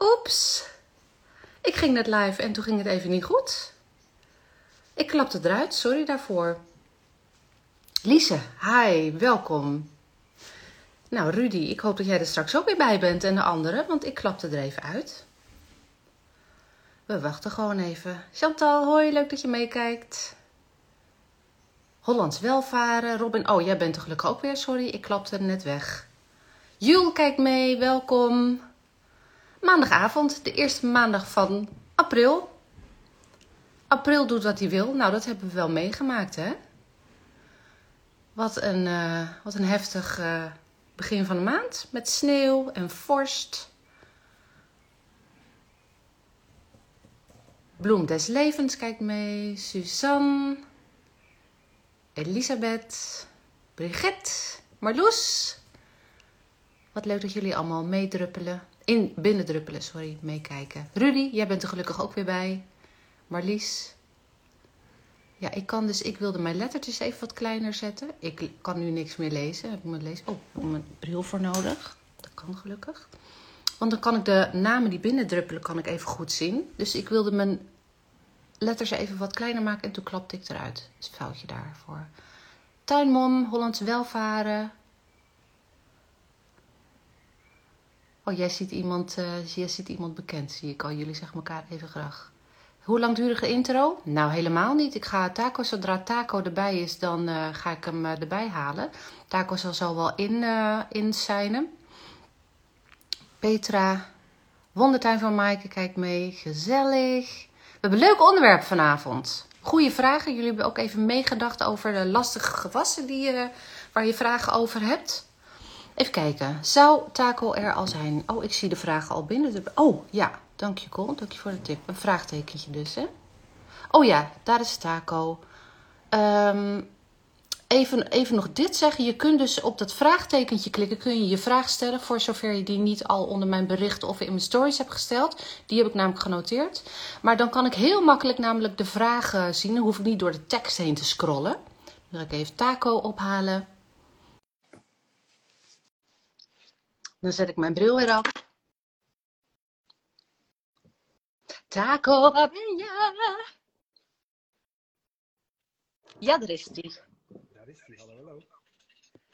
Oeps. Ik ging net live en toen ging het even niet goed. Ik klapte eruit, sorry daarvoor. Lise, hi, welkom. Nou, Rudy, ik hoop dat jij er straks ook weer bij bent en de anderen, want ik klapte er even uit. We wachten gewoon even. Chantal, hoi, leuk dat je meekijkt. Hollands welvaren. Robin, oh, jij bent er gelukkig ook weer, sorry, ik klapte er net weg. Jul kijkt mee, welkom. Maandagavond, de eerste maandag van april. April doet wat hij wil. Nou, dat hebben we wel meegemaakt, hè? Wat een, uh, wat een heftig uh, begin van de maand. Met sneeuw en vorst. Bloem des Levens kijkt mee. Suzanne. Elisabeth. Brigitte. Marloes. Wat leuk dat jullie allemaal meedruppelen. In, binnendruppelen, sorry, meekijken. Rudy, jij bent er gelukkig ook weer bij. Marlies. Ja, ik kan dus, ik wilde mijn lettertjes even wat kleiner zetten. Ik kan nu niks meer lezen. Heb ik mijn lezen? Oh, ik heb mijn bril voor nodig. Dat kan gelukkig. Want dan kan ik de namen die binnendruppelen, kan ik even goed zien. Dus ik wilde mijn letters even wat kleiner maken en toen klapte ik eruit. Dat is een foutje daarvoor. Tuinmom, Hollands welvaren. Oh, jij ziet iemand, uh, jij ziet iemand bekend, zie ik al. Jullie zeggen elkaar even graag. Hoe langdurige intro? Nou, helemaal niet. Ik ga Taco, zodra Taco erbij is, dan uh, ga ik hem uh, erbij halen. Taco zal zo wel in, in zijnen. Petra, Wondertuin van Maaike, kijk mee. Gezellig. We hebben een leuk onderwerp vanavond. Goeie vragen. Jullie hebben ook even meegedacht over de lastige gewassen die, waar je vragen over hebt. Even kijken. Zou Taco er al zijn? Oh, ik zie de vragen al binnen. Oh, ja. Dank je, Col. Dank je voor de tip. Een vraagtekentje dus, hè? Oh ja, daar is Taco. Um, even, even nog dit zeggen. Je kunt dus op dat vraagtekentje klikken. Kun je je vraag stellen. Voor zover je die niet al onder mijn bericht of in mijn stories hebt gesteld. Die heb ik namelijk genoteerd. Maar dan kan ik heel makkelijk namelijk de vragen zien. Dan hoef ik niet door de tekst heen te scrollen. Dan ga ik even Taco ophalen. Dan zet ik mijn bril weer af. Taco, waar ben je? Ja, daar is hij. Daar is hij. Hallo, hallo.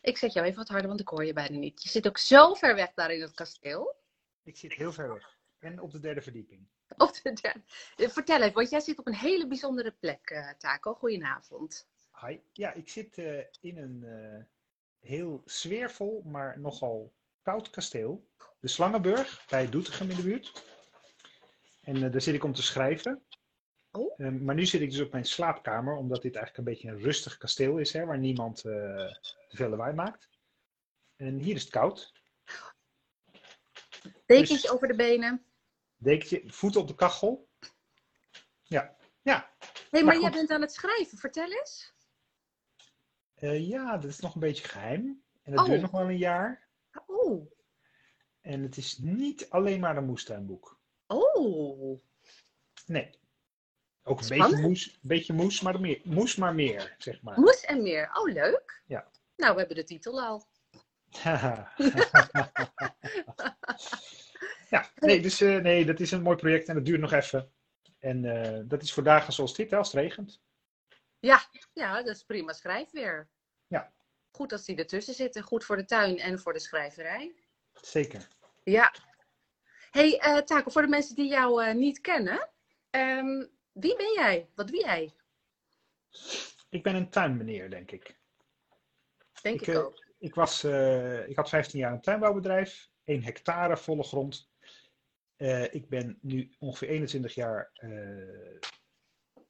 Ik zet jou even wat harder, want ik hoor je bijna niet. Je zit ook zo ver weg daar in het kasteel. Ik zit heel ver weg. En op de derde verdieping. Op de derde. Vertel even, want jij zit op een hele bijzondere plek, uh, Taco. Goedenavond. Hi. Ja, ik zit uh, in een uh, heel sfeervol, maar nogal koud kasteel. De Slangenburg, bij Doetinchem in de buurt. En uh, daar zit ik om te schrijven. Oh. Uh, maar nu zit ik dus op mijn slaapkamer, omdat dit eigenlijk een beetje een rustig kasteel is, hè, waar niemand uh, te veel lawaai maakt. En hier is het koud. Dekentje dus, over de benen. Dekentje, voeten op de kachel. Ja, ja. hey, maar, maar jij bent aan het schrijven, vertel eens. Uh, ja, dat is nog een beetje geheim. En dat oh. duurt nog wel een jaar. Oh. En het is niet alleen maar een moestuinboek. Oh. Nee. Ook een beetje moes, beetje moes, maar meer, moes, maar meer, zeg maar. Moes en meer. Oh, leuk. Ja. Nou, we hebben de titel al. ja, nee, dus, uh, nee, dat is een mooi project en dat duurt nog even. En uh, dat is voor dagen zoals dit, als het regent. Ja, ja, dat is prima schrijfweer. Goed als die ertussen zitten. Goed voor de tuin en voor de schrijverij. Zeker. Ja. hey, uh, Taco, voor de mensen die jou uh, niet kennen. Um, wie ben jij? Wat wie jij? Ik ben een tuinmeneer, denk ik. Denk ik, ik ook. Ik, was, uh, ik had 15 jaar een tuinbouwbedrijf. 1 hectare volle grond. ik ben nu ongeveer 21 jaar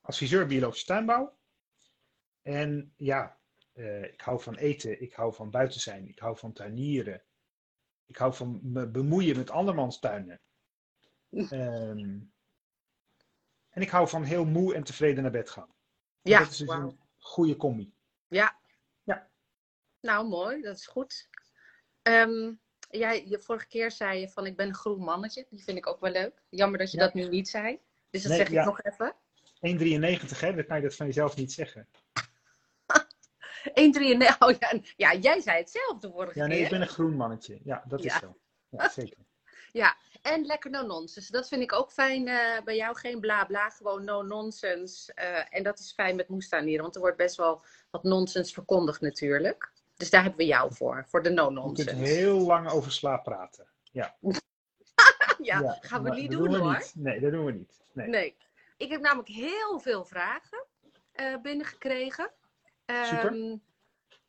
adviseur biologische tuinbouw. En ja, uh, ik hou van eten, ik hou van buiten zijn, ik hou van tuinieren. Ik hou van me bemoeien met andermans tuinen. Um, en ik hou van heel moe en tevreden naar bed gaan. En ja, dat is dus wow. een goede combi. Ja. Ja. Nou, mooi, dat is goed. Um, jij, je vorige keer zei je van ik ben een groen mannetje. Die vind ik ook wel leuk. Jammer dat je ja. dat nu niet zei. Dus dat nee, zeg ik nog even. 1,93 hè, dan kan je dat van jezelf niet zeggen. 1,93. Oh ja, ja, jij zei hetzelfde vorige Ja, nee, keer. ik ben een groen mannetje. Ja, dat is zo. Ja, zeker. Ja, En lekker no-nonsense. Dat vind ik ook fijn eh, bij jou. Geen bla bla, gewoon no-nonsense. Eh, en dat is fijn met moestanieren, want er wordt best wel wat nonsens verkondigd natuurlijk. Dus daar hebben we jou voor, voor de Je no-nonsense. kunt heel lang over slaap praten. Ja, ja, gaan we niet doen, we hoor. Niet. Nee, dat doen we niet. Nee. Nee. Ik heb namelijk heel veel vragen eh, binnengekregen. Super. Ehm,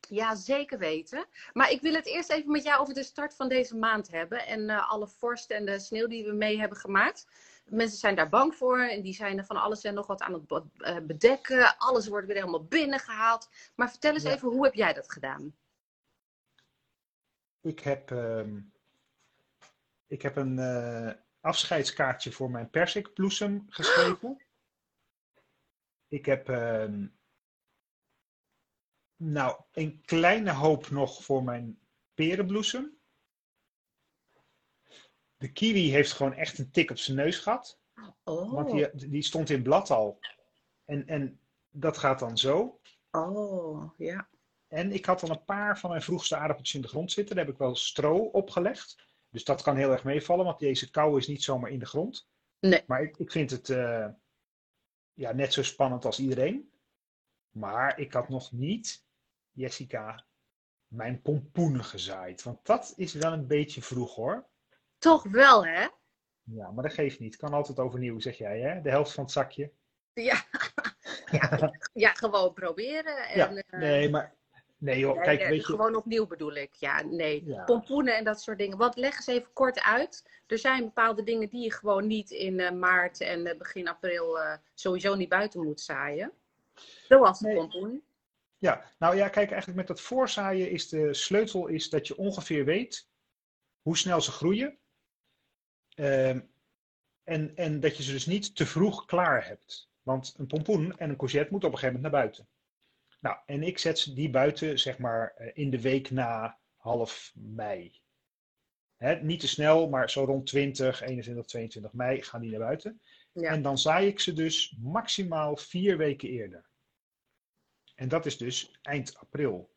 ja, zeker weten. Maar ik wil het eerst even met jou over de start van deze maand hebben. En eh, alle vorst en de sneeuw die we mee hebben gemaakt. Mensen zijn daar bang voor en die zijn er van alles en nog wat aan het eh, bedekken. Alles wordt weer helemaal binnengehaald. Maar vertel eens Ja. even, hoe heb jij dat gedaan? Ik heb, ehm, ik heb een eh, afscheidskaartje voor mijn persikbloesem geschreven. Ik heb ehm, nou een kleine hoop nog voor mijn perenbloesem. De kiwi heeft gewoon echt een tik op zijn neus gehad. Oh, Want die, die stond in blad al. En, en dat gaat dan zo. oh ja. En ik had al een paar van mijn vroegste aardappeltjes in de grond zitten. Daar heb ik wel stro opgelegd. Dus dat kan heel erg meevallen, want deze kou is niet zomaar in de grond. Nee. Maar ik, ik vind het eh, ja, net zo spannend als iedereen. Maar ik had nog niet, Jessica, mijn pompoenen gezaaid. Want dat is wel een beetje vroeg hoor. Toch wel, hè? Ja, maar dat geeft niet. Kan altijd overnieuw, zeg jij hè? De helft van het zakje. Ja, ja, ja gewoon proberen. En, Ja, eh, nee, maar... Nee joh, Nee, kijk, nee, weet je... Gewoon opnieuw bedoel ik. Ja, nee. Ja. Pompoenen en dat soort dingen. Want leg eens even kort uit. Er zijn bepaalde dingen die je gewoon niet in eh, maart en eh, begin april sowieso niet buiten moet zaaien. Zoals de Nee. pompoen. Ja, nou ja, kijk, eigenlijk met dat voorzaaien is de sleutel is dat je ongeveer weet hoe snel ze groeien. Ehm, en, en dat je ze dus niet te vroeg klaar hebt. Want een pompoen en een courgette moeten op een gegeven moment naar buiten. Nou, en ik zet ze die buiten, zeg maar, eh, in de week na half mei. Hè, niet te snel, maar zo rond 20, 21, 22 mei gaan die naar buiten. Ja. En dan zaai ik ze dus maximaal vier weken eerder. En dat is dus eind april.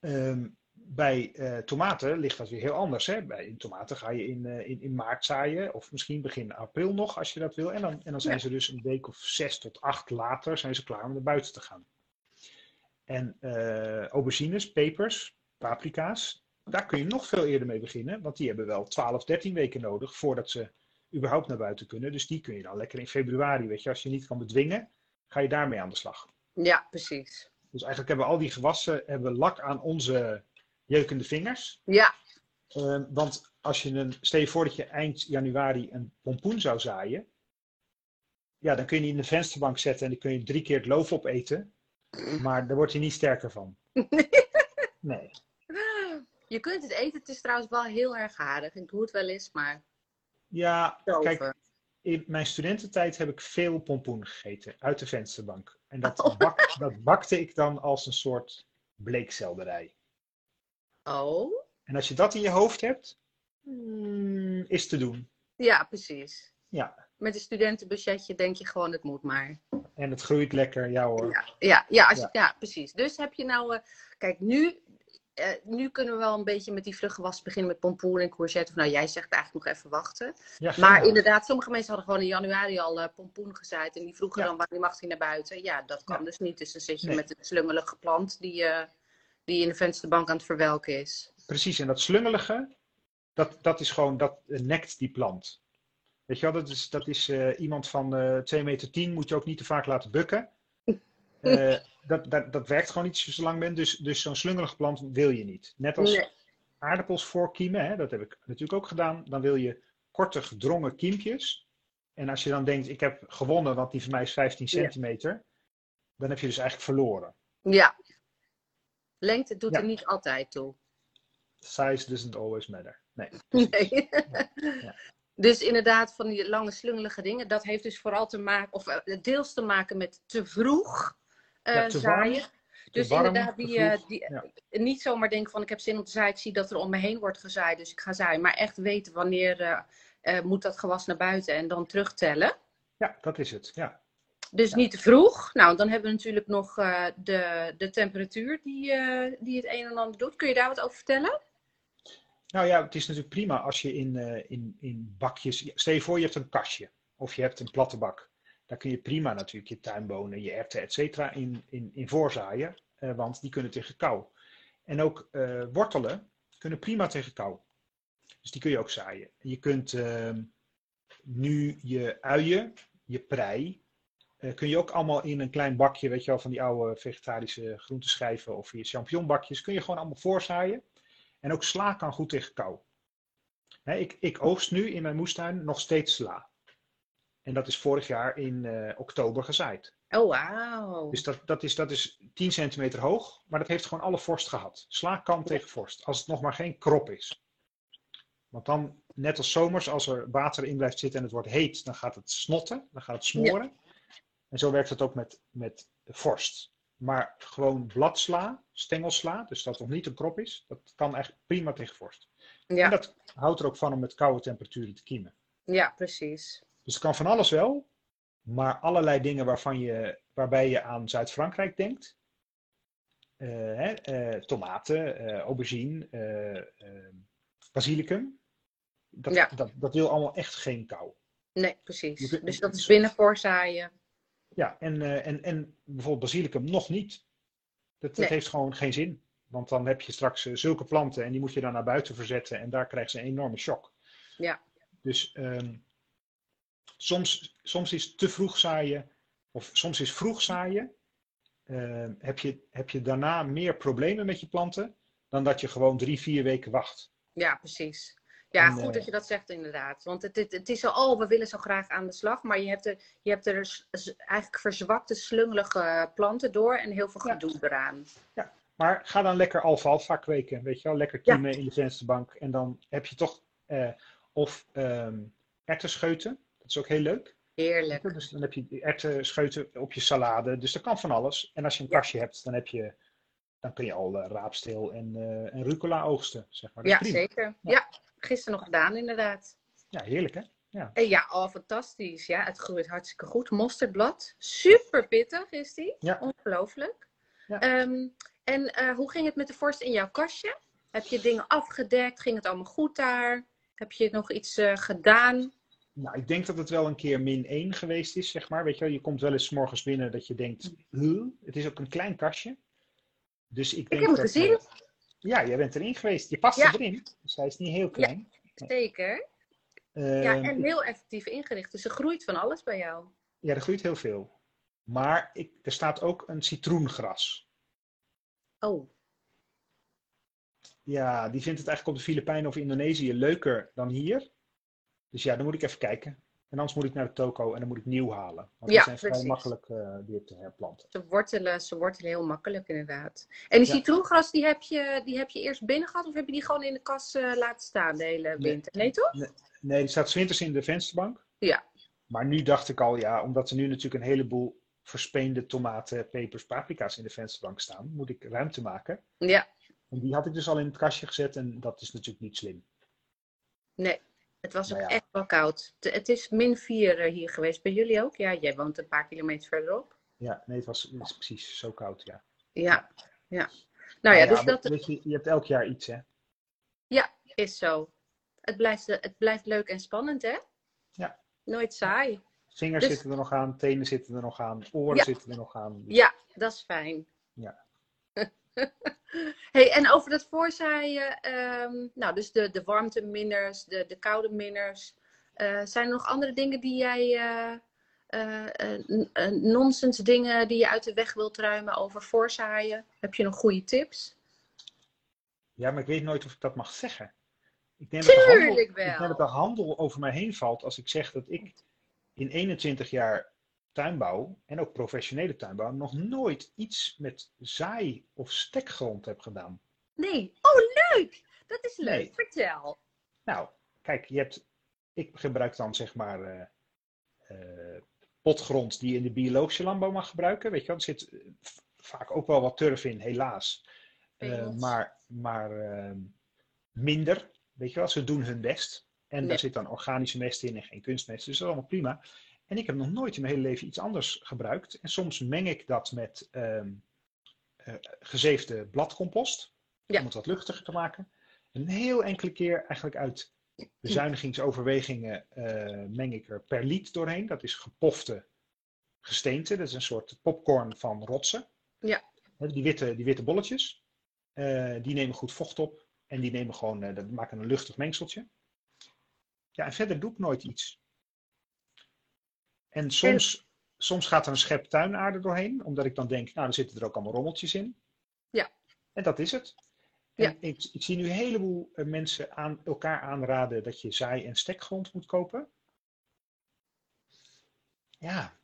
Ehm, bij eh, tomaten ligt dat weer heel anders. Hè? Bij in tomaten ga je in, eh, in, in maart zaaien, of misschien begin april nog, als je dat wil. En dan, en dan zijn Ja. ze dus een week of zes tot acht later zijn ze klaar om naar buiten te gaan. En eh, aubergines, pepers, paprika's, daar kun je nog veel eerder mee beginnen. Want die hebben wel 12, 13 weken nodig voordat ze überhaupt naar buiten kunnen. Dus die kun je dan lekker in februari, weet je, als je niet kan bedwingen, ga je daarmee aan de slag. Ja, precies. Dus eigenlijk hebben we al die gewassen hebben we lak aan onze jeukende vingers. Ja, Eh, want als je een, stel je voor dat je eind januari een pompoen zou zaaien. Ja, dan kun je die in de vensterbank zetten en dan kun je drie keer het loof opeten. Maar daar wordt hij niet sterker van. Nee. je kunt het eten. Het is trouwens wel heel erg aardig. Ik doe het wel eens, maar Ja, kijk. In mijn studententijd heb ik veel pompoen gegeten uit de vensterbank. En dat, Oh. bak, dat bakte ik dan als een soort bleekselderij. Oh, En als je dat in je hoofd hebt, mm, is te doen. ja, precies. Ja, Met een studentenbudgetje denk je gewoon, het moet maar. en het groeit lekker, ja hoor. Ja, ja, ja, als Ja. ja. precies. Dus heb je nou, eh, kijk, nu, eh, nu kunnen we wel een beetje met die vluggewas beginnen met pompoen en courgette. Of nou, jij zegt eigenlijk nog even wachten. Ja, Maar inderdaad, sommige mensen hadden gewoon in januari al eh, pompoen gezaaid. En die vroegen Ja. dan wanneer mag hij naar buiten. Ja, dat kan Ja. dus niet. Dus dan zit je Nee. met een slungelige plant die, eh, die in de vensterbank aan het verwelken is. Precies, en dat slungelige, dat, dat is gewoon, dat nekt die plant. Weet je wel, dat is, dat is iemand van eh 2 meter 10 moet je ook niet te vaak laten bukken. Eh, dat, dat, dat werkt gewoon niet als je zo lang bent, dus, dus zo'n slungelige plant wil je niet. Net als Nee. aardappels voorkiemen, hè, dat heb ik natuurlijk ook gedaan, dan wil je korte gedrongen kiempjes. En als je dan denkt, ik heb gewonnen, want die van mij is 15 Ja. centimeter, dan heb je dus eigenlijk verloren. Ja. Lengte doet Ja. er niet altijd toe. Size doesn't always matter. Nee. Nee. Ja. Dus inderdaad, van die lange slungelige dingen, dat heeft dus vooral te maken, of eh, deels te maken met te vroeg Ja, zaaien. Dus warm, inderdaad, die, die, ja. niet zomaar denken van ik heb zin om te zaaien, ik zie dat er om me heen wordt gezaaid, dus ik ga zaaien. Maar echt weten wanneer eh, eh, moet dat gewas naar buiten en dan terugtellen. Ja, dat is het. Ja. Dus Ja. niet te vroeg. Nou, dan hebben we natuurlijk nog eh, de, de temperatuur die, die het een en ander doet. Kun je daar wat over vertellen? Nou ja, het is natuurlijk prima als je in, in, in bakjes. Stel je voor, je hebt een kastje of je hebt een platte bak. Daar kun je prima natuurlijk je tuinbonen, je erwten, et cetera, in, in, in voorzaaien. eh, want die kunnen tegen kou. En ook eh, wortelen kunnen prima tegen kou. Dus die kun je ook zaaien. Je kunt ehm, nu je uien, je prei, eh, kun je ook allemaal in een klein bakje, weet je wel, van die oude vegetarische groenteschijven of je champignonbakjes, kun je gewoon allemaal voorzaaien. En ook sla kan goed tegen kou. Ik, ik oogst nu in mijn moestuin nog steeds sla. En dat is vorig jaar in eh, oktober gezaaid. Oh, wauw. Dus dat, dat, is, dat is 10 centimeter hoog, maar dat heeft gewoon alle vorst gehad. Sla kan tegen vorst, als het nog maar geen krop is. Want dan, net als zomers, als er water in blijft zitten en het wordt heet, dan gaat het snotten, dan gaat het smoren. En zo werkt het ook met, met vorst. Maar gewoon bladsla, stengelsla, dus dat nog niet een krop is, dat kan eigenlijk prima tegen vorst. En Ja, dat houdt er ook van om met koude temperaturen te kiemen. ja, precies. Dus het kan van alles wel, maar allerlei dingen waarvan je, waarbij je aan Zuid-Frankrijk denkt. eh, hè, eh, tomaten, eh, aubergine, basilicum. Dat, Ja. dat, dat wil allemaal echt geen kou. Nee, precies. kunt- Dus dat is binnen voorzaaien. Ja, en, en, en bijvoorbeeld basilicum nog niet. Dat, dat Nee. heeft gewoon geen zin. Want dan heb je straks zulke planten en die moet je dan naar buiten verzetten en daar krijgt ze een enorme shock. Ja. Dus ehm, soms, soms is te vroeg zaaien, of soms is vroeg zaaien, ehm, heb, je, heb je daarna meer problemen met je planten dan dat je gewoon drie, vier weken wacht. Ja, precies. Ja, En, goed eh, dat je dat zegt inderdaad. Want het, het, het is zo, oh, we willen zo graag aan de slag. Maar je hebt er, je hebt er eigenlijk verzwakte, slungelige planten door en heel veel Ja. gedoe eraan. Maar ga dan lekker alfalfa kweken, weet je wel, lekker Ja. kiemen in de vensterbank. En dan heb je toch, eh, of erwtenscheuten, dat is ook heel leuk. Heerlijk. Dus dan heb je erwtenscheuten op je salade. Dus dat kan van alles. En als je een Ja. kastje hebt, dan, heb je, dan kun je al eh, raapsteel en, eh, en rucola oogsten. Zeg maar. Dat Ja, prima. zeker. Ja, gisteren nog gedaan inderdaad. Ja, heerlijk hè? En ja, oh, fantastisch. Ja, het groeit hartstikke goed. Mosterdblad. Super pittig is die. Ja. Ongelooflijk. Ja. Ehm, en eh, hoe ging het met de vorst in jouw kastje? Heb je dingen afgedekt? Ging het allemaal goed daar? Heb je nog iets eh, gedaan? Nou, ik denk dat het wel een keer min 1 geweest is, zeg maar. Weet je wel, je komt wel eens morgens binnen dat je denkt, huh? het is ook een klein kastje. Dus ik denk heb hem gezien. eh, ja, jij bent erin geweest. Je past Ja. erin, dus hij is niet heel klein. Zeker. Ehm, Ja, en heel effectief ingericht. Dus er groeit van alles bij jou. Ja, er groeit heel veel. Maar ik, er staat ook een citroengras. Oh, Ja, die vindt het eigenlijk op de Filipijnen of Indonesië leuker dan hier. Dus ja, dan moet ik even kijken. En anders moet ik naar de toko en dan moet ik nieuw halen. Want Ja, die zijn vrij makkelijk eh, weer te herplanten. ze wortelen, ze wortelen heel makkelijk inderdaad. En die Ja. citroengras, die heb, je, die heb je eerst binnen gehad? Of heb je die gewoon in de kas eh, laten staan de hele winter? Nee, toch? Nee, die staat winters in de vensterbank. Ja. Maar nu dacht ik al, ja, omdat er nu natuurlijk een heleboel verspeende tomaten, pepers, paprika's in de vensterbank staan, moet ik ruimte maken. Ja, En die had ik dus al in het kastje gezet en dat is natuurlijk niet slim. nee. Het was ook Nou ja. echt wel koud. Het is min 4 hier geweest. Bij jullie ook? Ja, jij woont een paar kilometer verderop. Ja, nee, het was het precies zo koud, ja. Ja, ja. Nou ja, dus dat weet je, je hebt elk jaar iets, hè? is zo. Het blijft, het blijft leuk en spannend, hè? Ja. Nooit saai. Vingers Dus- zitten er nog aan, tenen zitten er nog aan, oren Ja. zitten er nog aan. Dus- Ja, dat is fijn. Ja. hey, en over dat voorzaaien, ehm, nou, dus de, de warmteminners, de, de koude minners. Eh, zijn er nog andere dingen die jij, eh, eh, nonsens dingen die je uit de weg wilt ruimen over voorzaaien? Heb je nog goede tips? Ja, maar ik weet nooit of ik dat mag zeggen. Ik denk, dat de, handel, Tuurlijk ik denk wel. dat de handel over mij heen valt als ik zeg dat ik in 21 jaar tuinbouw en ook professionele tuinbouw nog nooit iets met zaai of stekgrond heb gedaan. Nee. Oh, leuk! Dat is leuk. Nee. Vertel. Nou, kijk, je hebt, ik gebruik dan zeg maar eh, eh, potgrond die je in de biologische landbouw mag gebruiken. Weet je wel, er zit eh, vaak ook wel wat turf in, helaas. Maar maar eh, minder, weet je wel, ze doen hun best. En Nee. daar zit dan organische mest in en geen kunstmest, dus dat is allemaal prima. En ik heb nog nooit in mijn hele leven iets anders gebruikt. En soms meng ik dat met ehm, eh, gezeefde bladcompost, Ja. om het wat luchtiger te maken. een heel enkele keer eigenlijk uit bezuinigingsoverwegingen eh, meng ik er perliet doorheen. Dat is gepofte gesteente. Dat is een soort popcorn van rotsen. Ja. Die witte, die witte bolletjes. eh, die nemen goed vocht op. En die nemen gewoon, eh, dat maken een luchtig mengseltje. Ja, en verder doe ik nooit iets. En soms, soms gaat er een schep tuinaarde doorheen. Omdat ik dan denk, nou, dan zitten er ook allemaal rommeltjes in. Ja. En dat is het. En Ja. ik, ik zie nu een heleboel eh, mensen aan elkaar aanraden dat je zaai- en stekgrond moet kopen. Ja,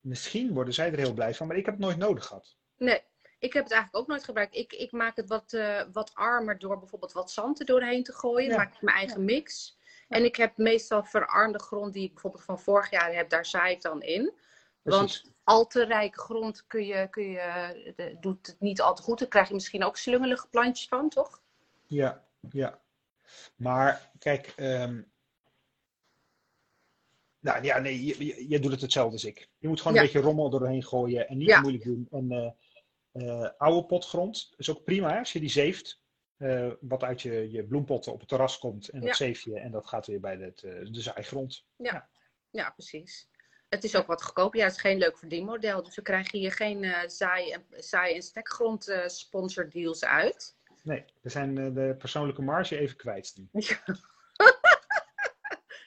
misschien worden zij er heel blij van, maar ik heb het nooit nodig gehad. Nee, ik heb het eigenlijk ook nooit gebruikt. Ik, ik maak het wat, eh, wat armer door bijvoorbeeld wat zand er doorheen te gooien. Ja. maak ik mijn eigen mix. En ik heb meestal verarmde grond die ik bijvoorbeeld van vorig jaar heb. Daar zaai ik dan in. Precies. Want al te rijke grond kun je, kun je, de- doet het niet al te goed. Dan krijg je misschien ook slungelige plantjes van, toch? Ja, ja. Maar kijk, ehm, nou ja, nee, je, je, je doet het hetzelfde als ik. Je moet gewoon Ja. een beetje rommel doorheen gooien en niet Ja. moeilijk doen. En eh, eh, oude potgrond is ook prima hè, als je die zeeft. eh, wat uit je, je bloempotten op het terras komt en dat Ja. zeef je en dat gaat weer bij het, eh, de zaaigrond. Ja, precies. Het is ook wat goedkoper. Ja, het is geen leuk verdienmodel. Dus we krijgen hier geen eh zaai- en, zaai- en stekgrond eh sponsordeals uit. Nee, we zijn eh, de persoonlijke marge even kwijt. nu.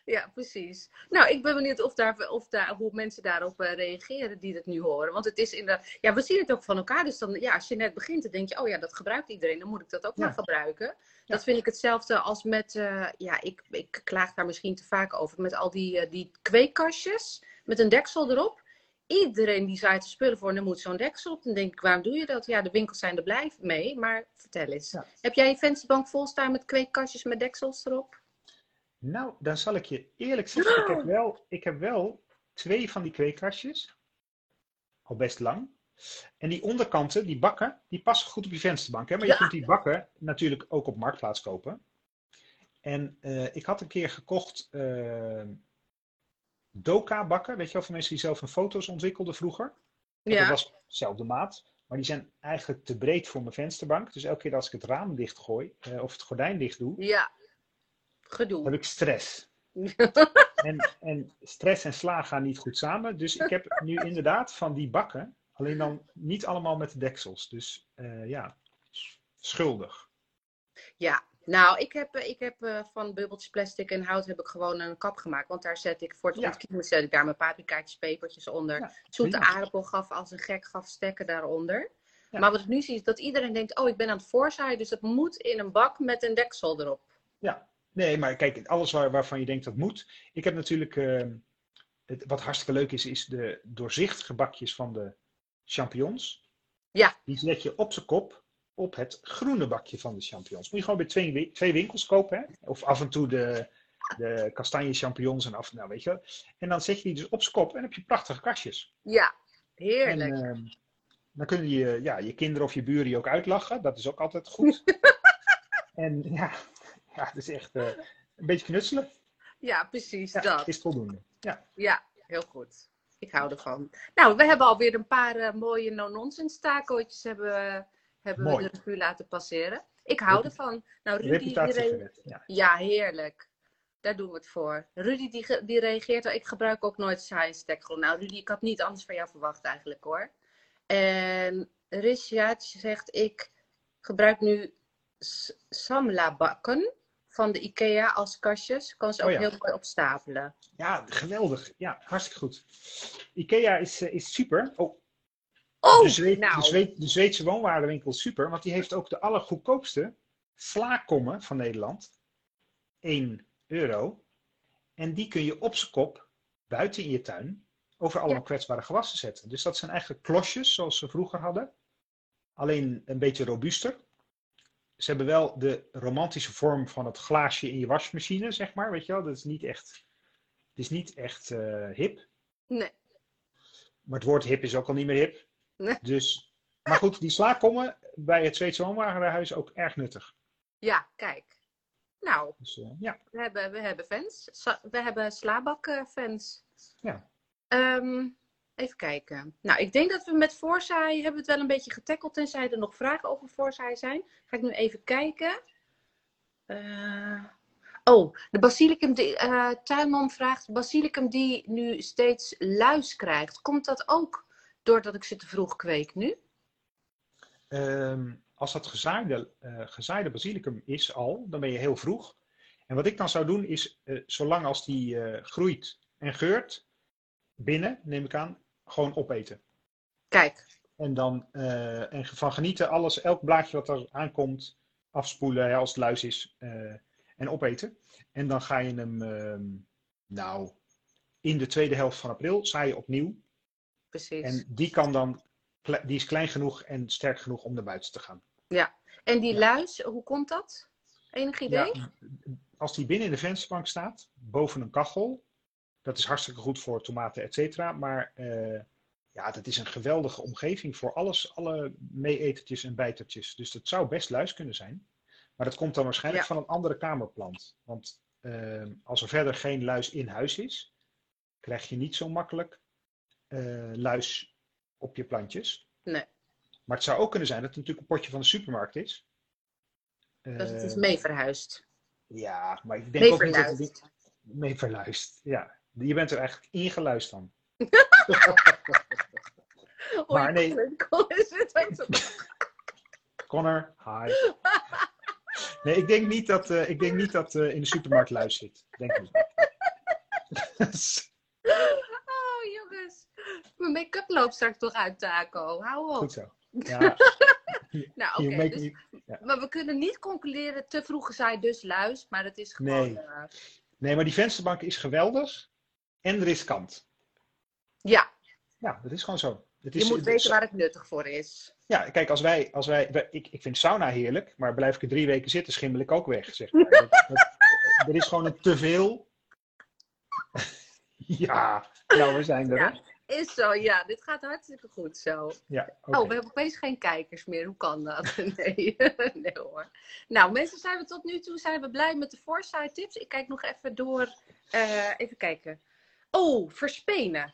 Ja, precies. Nou, ik ben benieuwd of daar, of daar, hoe mensen daarop reageren die het nu horen. Want het is inderdaad, ja, we zien het ook van elkaar. Dus dan, ja, als je net begint, dan denk je, oh ja, dat gebruikt iedereen, dan moet ik dat ook Ja. maar gebruiken. Ja. Dat vind ik hetzelfde als met, ja, ik, ik klaag daar misschien te vaak over, met al die, die kweekkastjes met een deksel erop. Iedereen die zaait er spullen voor en er moet zo'n deksel op. Dan denk ik, waarom doe je dat? Ja, de winkels zijn er blij mee, maar vertel eens. Ja. Heb jij je vensterbank vol staan met kweekkastjes met deksels erop? Nou, dan zal ik je eerlijk zeggen, ik heb wel, ik heb wel twee van die kweekkastjes. Al best lang. En die onderkanten, die bakken, die passen goed op je vensterbank. Hè? Maar je kunt die bakken natuurlijk ook op Marktplaats kopen. En eh, ik had een keer gekocht eh, Doka bakken. Weet je wel, van mensen die zelf hun foto's ontwikkelden vroeger. En Dat was dezelfde maat. Maar die zijn eigenlijk te breed voor mijn vensterbank. Dus elke keer als ik het raam dichtgooi eh, of het gordijn dicht doe, Ja, gedoe. heb ik stress. En, en stress en sla gaan niet goed samen. Dus ik heb nu inderdaad van die bakken. Alleen dan niet allemaal met de deksels. Dus eh, ja, schuldig. Ja, nou, ik heb, eh, ik heb eh, van bubbeltjes plastic en hout heb ik gewoon een kap gemaakt. Want daar zet ik voor het Ja. ontkiemen zet ik daar mijn paprikaatjes, pepertjes onder. Ja, Zoete aardappel gaf als een gek gaf stekken daaronder. Ja. Maar wat ik nu zie is dat iedereen denkt, oh, ik ben aan het voorzaaien. Dus het moet in een bak met een deksel erop. Ja, nee, maar kijk, alles waar, waarvan je denkt dat moet. Ik heb natuurlijk, eh, het, wat hartstikke leuk is, is de doorzichtige bakjes van de champignons. Ja. Die zet je op zijn kop op het groene bakje van de champignons. Moet je gewoon bij twee, twee winkels kopen. Hè? Of af en toe de, de kastanje champignons en af nou weet je. En dan zet je die dus op zijn kop en dan heb je prachtige kastjes. Ja, En heerlijk. eh, dan kunnen je, ja, je kinderen of je buren je ook uitlachen. Dat is ook altijd goed. en ja, ja, het is echt eh, een beetje knutselen. ja, precies Ja, dat. is voldoende. Ja, Ja, heel goed. Ik hou ervan. Nou, we hebben alweer een paar eh, mooie no-nonsense tacootjes hebben, hebben we de revue laten passeren. Ik hou ervan. Nou, Rudy, die re-. Ja. Ja, heerlijk. Daar doen we het voor. Rudy die, die reageert ik gebruik ook nooit science stekgrond. Nou Rudy, ik had niet anders van jou verwacht eigenlijk hoor. En Rishat zegt, ik gebruik nu samla bakken van de Ikea als kastjes. Kan ze ook Oh ja. heel mooi opstapelen. ja, geweldig. Ja, hartstikke goed. Ikea is, eh, is super. Oh, Oh, de, Zweed- nou. de, Zweed- de Zweedse woonwarenwinkel is super, want die heeft ook de allergoedkoopste slaakommen van Nederland. 1 euro. En die kun je op z'n kop buiten in je tuin over allemaal kwetsbare gewassen zetten. Dus dat zijn eigenlijk klosjes zoals ze vroeger hadden. Alleen een beetje robuuster. Ze hebben wel de romantische vorm van het glaasje in je wasmachine, zeg maar. Weet je wel, dat is niet echt, het is niet echt eh, hip. Nee. Maar het woord hip is ook al niet meer hip. Nee. Dus, maar goed, die slaakommen bij het Zweedse woonwagenhuis ook erg nuttig. Ja, kijk. Nou, Dus eh, ja, we hebben, we hebben fans. Sa- We hebben slaabak-fans. Ja. Ehm, even kijken. Nou, ik denk dat we met voorzaai hebben het wel een beetje getackeld. Tenzij er nog vragen over voorzaai zijn. Ga ik nu even kijken. Eh, oh, de basilicum, die, eh, tuinman vraagt, basilicum die nu steeds luis krijgt, komt dat ook doordat ik ze te vroeg kweek nu? Ehm, als dat gezaaide, eh, gezaaide basilicum is al, dan ben je heel vroeg. En wat ik dan zou doen is, eh, zolang als die eh, groeit en geurt, binnen, neem ik aan, gewoon opeten. Kijk, En dan en van genieten, alles, elk blaadje wat er aankomt, afspoelen hè, als het luis is en opeten. En dan ga je hem, ehm, nou, in de tweede helft van april zaaien opnieuw. Precies. En die kan dan, die is klein genoeg en sterk genoeg om naar buiten te gaan. En die Ja. luis, hoe komt dat? Enig idee? Ja, als die binnen in de vensterbank staat, boven een kachel, dat is hartstikke goed voor tomaten, et cetera. Maar eh, ja, dat is een geweldige omgeving voor alles, alle meeetertjes en bijtertjes. Dus dat zou best luis kunnen zijn. Maar dat komt dan waarschijnlijk Ja. van een andere kamerplant. Want eh, als er verder geen luis in huis is, krijg je niet zo makkelijk eh, luis op je plantjes. Nee. Maar het zou ook kunnen zijn dat het natuurlijk een potje van de supermarkt is. Dat het is Eh, mee verhuisd. ja, maar ik denk ook niet dat het mee verluist. Ja, je bent er eigenlijk ingeluisterd dan. maar nee. Connor, hi. Nee, ik denk niet dat, eh, ik denk niet dat in de supermarkt luis zit. Denk ik niet. Mijn make-up loopt straks toch uit, Taco. Hou op. Goed zo. Ja, Nou, oké. dus- Maar we kunnen niet concluderen, te vroeg gezaaid, dus luis. Maar het is gewoon... Nee. eh, Nee, maar die vensterbank is geweldig en riskant. ja, Ja, dat is gewoon zo. Het je is, moet weten waar het nuttig voor is. Ja, kijk, als wij, als wij, wij- ik, ik vind sauna heerlijk, maar blijf ik er drie weken zitten, schimmel ik ook weg, zeg maar. Dat, dat- er is gewoon een teveel. ja, nou, we zijn er, Ja. Is zo, ja. Dit gaat hartstikke goed zo. Ja. Oh, we hebben opeens geen kijkers meer. Hoe kan dat? Nee. nee hoor. Nou, mensen, zijn we tot nu toe zijn we blij met de foresight tips. Ik kijk nog even door. Eh, even kijken. Oh, verspenen.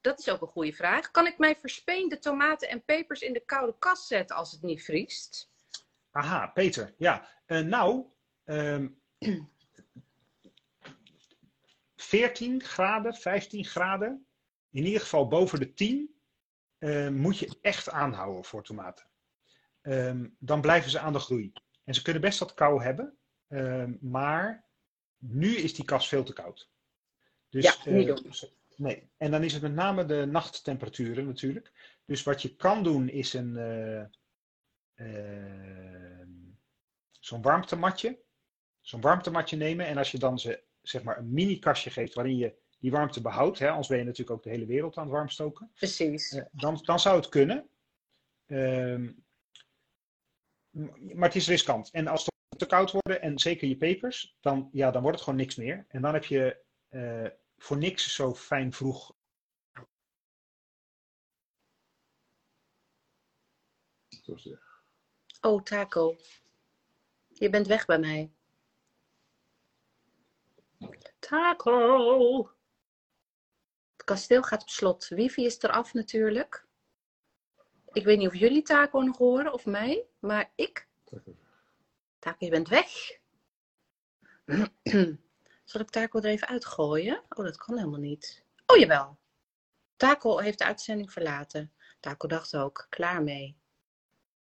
Dat is ook een goede vraag. Kan ik mijn verspeende tomaten en pepers in de koude kast zetten als het niet vriest? Aha, Peter. Ja, Eh, nou, ehm 14 graden, 15 graden, in ieder geval boven de 10, eh, moet je echt aanhouden voor tomaten. Ehm, dan blijven ze aan de groei. En ze kunnen best wat kou hebben, ehm, maar nu is die kast veel te koud. Dus, Ja, niet eh, doen. Nee, en dan is het met name de nachttemperaturen natuurlijk. Dus wat je kan doen is een, ehm, zo'n warmtematje. Zo'n warmtematje nemen. En als je dan ze, zeg maar een mini kastje geeft waarin je die warmte behoudt. Hè, anders ben je natuurlijk ook de hele wereld aan het warmstoken. Precies. Eh, dan, dan zou het kunnen. Ehm, maar het is riskant. En als het te koud worden, en zeker je pepers, dan, ja, dan wordt het gewoon niks meer. En dan heb je eh, voor niks zo fijn vroeg. Oh, Taco. Je bent weg bij mij. Taco. Kasteel gaat op slot. Wifi is eraf natuurlijk. Ik weet niet of jullie Taco nog horen of mij, maar ik. Taco, je bent weg. Zal ik Taco er even uitgooien? Oh, dat kan helemaal niet. Oh, jawel. Taco heeft de uitzending verlaten. Taco dacht ook, klaar mee.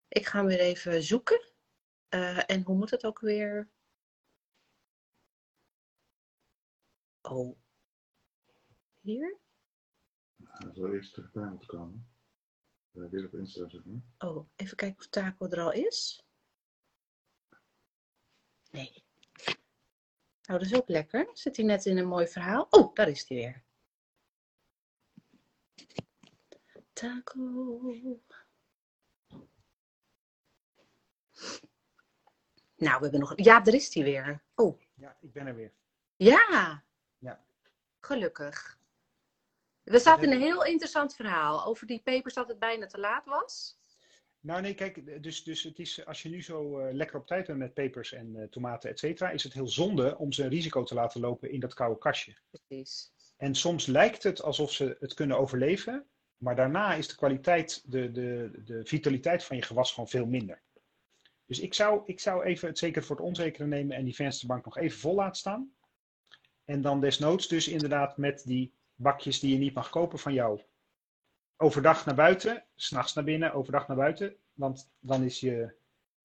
Ik ga hem weer even zoeken. Eh, en hoe moet het ook weer? Oh. Hier? Hij zal eerst terug bij moeten komen. Uh, weer op Insta, zeg maar. Oh, even kijken of Taco er al is. Nee. Nou, dat is ook lekker. Zit hij net in een mooi verhaal? Oh, daar is hij weer. Taco. Nou, we hebben nog. Ja, daar is hij weer. Oh, Ja, ik ben er weer. ja. Ja. Gelukkig. We zaten in een heel interessant verhaal over die pepers dat het bijna te laat was. Nou nee, kijk, dus, dus het is, als je nu zo eh, lekker op tijd bent met pepers en eh, tomaten, et cetera, is het heel zonde om ze een risico te laten lopen in dat koude kastje. Precies. En soms lijkt het alsof ze het kunnen overleven, maar daarna is de kwaliteit, de, de, de vitaliteit van je gewas gewoon veel minder. Dus ik zou, ik zou even het zeker voor het onzekere nemen en die vensterbank nog even vol laten staan. En dan desnoods dus inderdaad met die bakjes die je niet mag kopen van jou. Overdag naar buiten, s'nachts naar binnen, overdag naar buiten. Want dan is je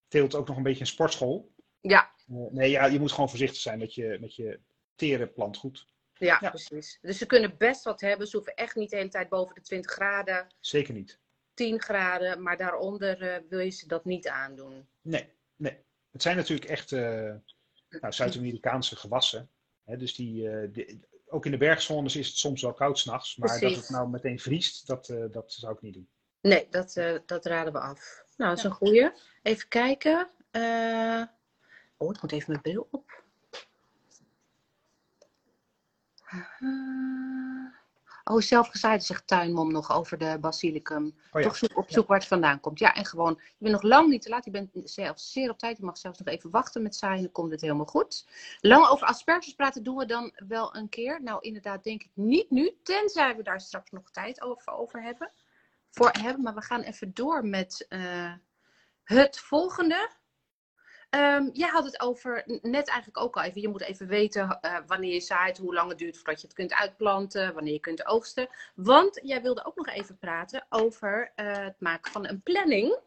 teelt ook nog een beetje een sportschool. Ja. Uh, nee, ja, je moet gewoon voorzichtig zijn met je, met je tere plantgoed. Ja, ja, precies. Dus ze kunnen best wat hebben. Ze hoeven echt niet de hele tijd boven de 20 graden. Zeker niet. 10 graden, maar daaronder uh, wil je ze dat niet aandoen. Nee, nee. Het zijn natuurlijk echt uh, nou, Zuid-Amerikaanse gewassen. Hè, dus die, uh, ook in de bergzones is het soms wel koud s'nachts. Maar Precies. dat het nou meteen vriest, dat, dat zou ik niet doen. Nee, dat, dat raden we af. Nou, dat is een goeie. Even kijken. Oh, ik moet even mijn bril op. Oh, zelfgezaaid zegt tuinmom nog over de basilicum. Oh, Toch zoek, op zoek waar het vandaan komt. Ja, en gewoon, je bent nog lang niet te laat. Je bent zelfs zeer op tijd. Je mag zelfs nog even wachten met zaaien. Dan komt het helemaal goed. Lang over asperges praten doen we dan wel een keer. Nou, inderdaad, denk ik niet nu. Tenzij we daar straks nog tijd over, over hebben. Voor hebben. Maar we gaan even door met uh, het volgende. Um, jij had het over, net eigenlijk ook al even, je moet even weten uh, wanneer je zaait, hoe lang het duurt voordat je het kunt uitplanten, wanneer je kunt oogsten. Want jij wilde ook nog even praten over uh, het maken van een planning.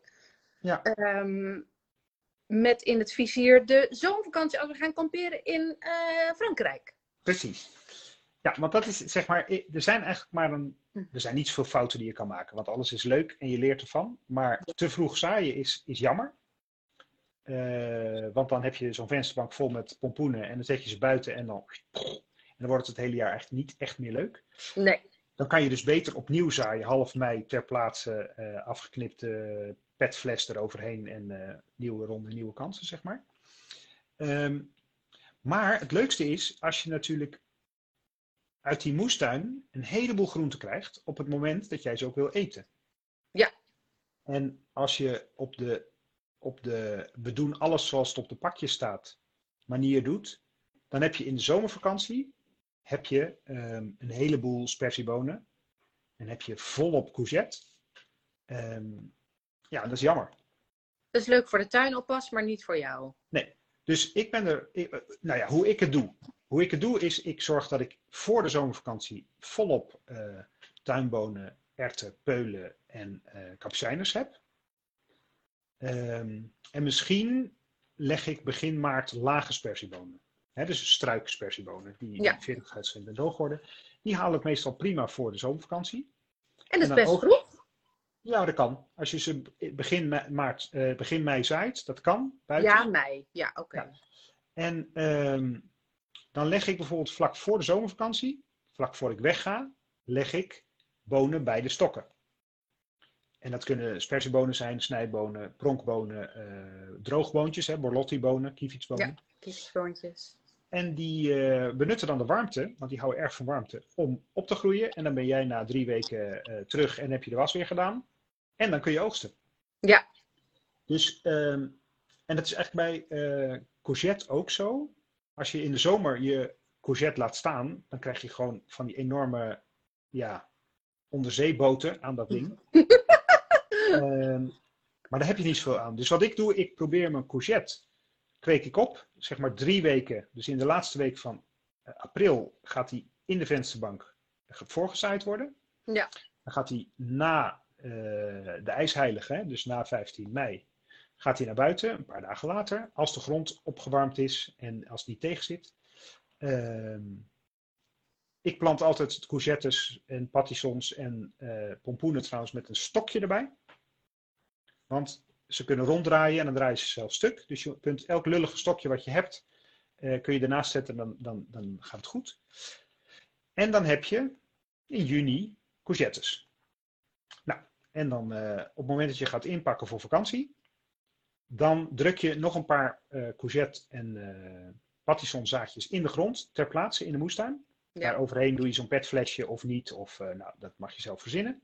Ja. Um, met in het vizier de zomervakantie als we gaan kamperen in uh, Frankrijk. Precies. Ja, want dat is zeg maar, er zijn eigenlijk maar een, hm. er zijn niet zoveel fouten die je kan maken, want alles is leuk en je leert ervan. Maar te vroeg zaaien is, is jammer. Uh, want dan heb je zo'n vensterbank vol met pompoenen en dan zet je ze buiten en dan, en dan wordt het het hele jaar eigenlijk niet echt meer leuk. Nee. Dan kan je dus beter opnieuw zaaien, half mei ter plaatse uh, afgeknipte petfles eroverheen en uh, nieuwe ronde, nieuwe kansen, zeg maar. Um, maar het leukste is als je natuurlijk uit die moestuin een heleboel groenten krijgt op het moment dat jij ze ook wil eten. Ja. En als je op de op de we doen alles zoals het op de pakje staat manier doet, dan heb je in de zomervakantie heb je um, een heleboel spersiebonen. En heb je volop courgette. Um, ja, dat is jammer. Dat is leuk voor de tuinoppas, maar niet voor jou. Nee. Dus ik ben er, nou ja, hoe ik het doe. Hoe ik het doe is, ik zorg dat ik voor de zomervakantie volop uh, tuinbonen, erten, peulen en uh, heb. Um, en misschien leg ik begin maart lage spersiebonen. He, dus struikspersiebonen, die ja. 40 en hoog worden. Die haal ik meestal prima voor de zomervakantie. En dat is best ook, vroeg? Ja, dat kan. Als je ze begin, maart, uh, begin mei zaait, dat kan. Buiten. Ja, mei. Ja, oké. Okay. Ja. En um, dan leg ik bijvoorbeeld vlak voor de zomervakantie, vlak voor ik wegga, leg ik bonen bij de stokken. En dat kunnen spersiebonen zijn, snijbonen, pronkbonen, uh, droogboontjes, hè, borlottibonen, kievitsbonen. Ja, kievitsboontjes. En die uh, benutten dan de warmte, want die houden erg van warmte, om op te groeien. En dan ben jij na drie weken uh, terug en heb je de was weer gedaan. En dan kun je oogsten. Ja. Dus, um, en dat is eigenlijk bij courgette ook zo. Als je in de zomer je courgette laat staan, dan krijg je gewoon van die enorme ja, onderzeeboten aan dat ding. Um, maar daar heb je niet zoveel aan. Dus wat ik doe, ik probeer mijn courgette, kweek ik op, zeg maar drie weken. Dus in de laatste week van uh, april gaat hij in de vensterbank voorgezaaid worden. Ja. Dan gaat hij na uh, de ijsheilige, hè, dus na 15 mei, gaat hij naar buiten, een paar dagen later, als de grond opgewarmd is en als die tegen zit. Uh, ik plant altijd courgettes en patissons en uh, pompoenen trouwens met een stokje erbij. Want ze kunnen ronddraaien en dan draaien ze zelf stuk. Dus je kunt elk lullige stokje wat je hebt, uh, kun je ernaast zetten en dan, dan, dan gaat het goed. En dan heb je in juni courgettes. Nou, en dan uh, op het moment dat je gaat inpakken voor vakantie, dan druk je nog een paar uh, courgette en uh, patisson zaadjes in de grond ter plaatse in de moestuin. Ja. Daar overheen doe je zo'n petflesje of niet, of nou, dat mag je zelf verzinnen.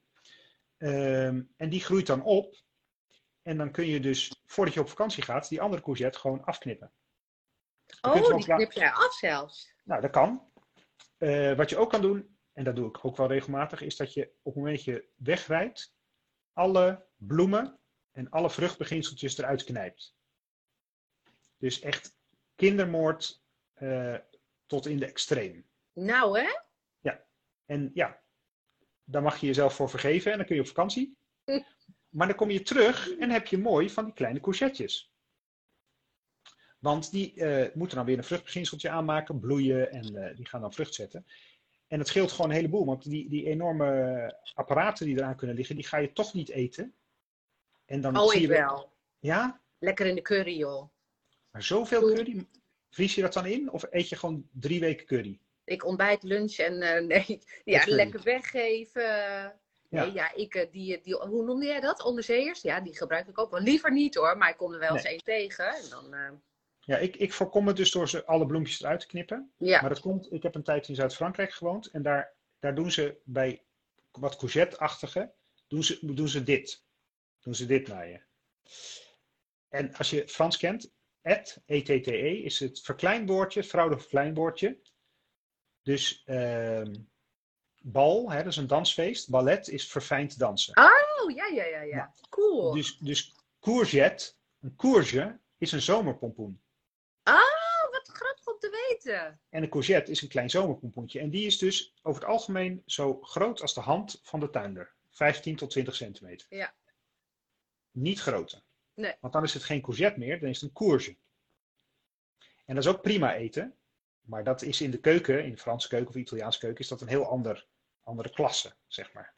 Um, en die groeit dan op en dan kun je dus, voordat je op vakantie gaat, die andere courgette gewoon afknippen. oh, die knip jij af zelfs? Nou, dat kan. Uh, wat je ook kan doen, en dat doe ik ook wel regelmatig, is dat je op het moment dat je wegrijdt, alle bloemen en alle vruchtbeginseltjes eruit knijpt. Dus echt kindermoord uh, tot in de extreem. Nou hè? Ja. En ja, daar mag je jezelf voor vergeven en dan kun je op vakantie. Maar dan kom je terug en heb je mooi van die kleine courgettes. Want die uh, moeten dan weer een vruchtbeginseltje aanmaken, bloeien en uh, die gaan dan vrucht zetten. En dat scheelt gewoon een heleboel, want die, die enorme apparaten die eraan kunnen liggen, die ga je toch niet eten. En dan oh, zie je wel. Ja? Lekker in de curry, joh. Maar zoveel curry? Vries je dat dan in? Of eet je gewoon drie weken curry? Ik ontbijt, lunch en uh, nee, ja, lekker weggeven. Nee, ja, ik, eh, die, die, hoe noemde jij dat? Onderzeeërs? Ja, die gebruik ik ook wel. Liever niet hoor, maar ik kom er wel eens één tegen. En dan, uh... Ja, ik, ik voorkom het dus door ze alle bloempjes eruit te knippen. Ja. Maar dat komt, ik heb een tijd in Zuid-Frankrijk gewoond. En daar, daar doen ze bij wat courgette-achtige, doen ze, doen ze dit. Doen ze dit naar je. En als je Frans kent, et, E-T-T-E, -E, is het verkleinwoordje, het vrouwelijke verkleinwoordje. Dus uh, bal, hè, dat is een dansfeest. Ballet is verfijnd dansen. Oh, ja, ja, ja, ja. Cool. Dus, dus courgette, een courge, is een zomerpompoen. Oh, wat grappig om te weten. En een courgette is een klein zomerpompoentje. En die is dus over het algemeen zo groot als de hand van de tuinder. 15 tot 20 centimeter. Ja. Niet groter. Nee. Want dan is het geen courgette meer, dan is het een courge. En dat is ook prima eten. Maar dat is in de keuken, in de Franse keuken of Italiaanse keuken, is dat een heel ander, andere klasse, zeg maar.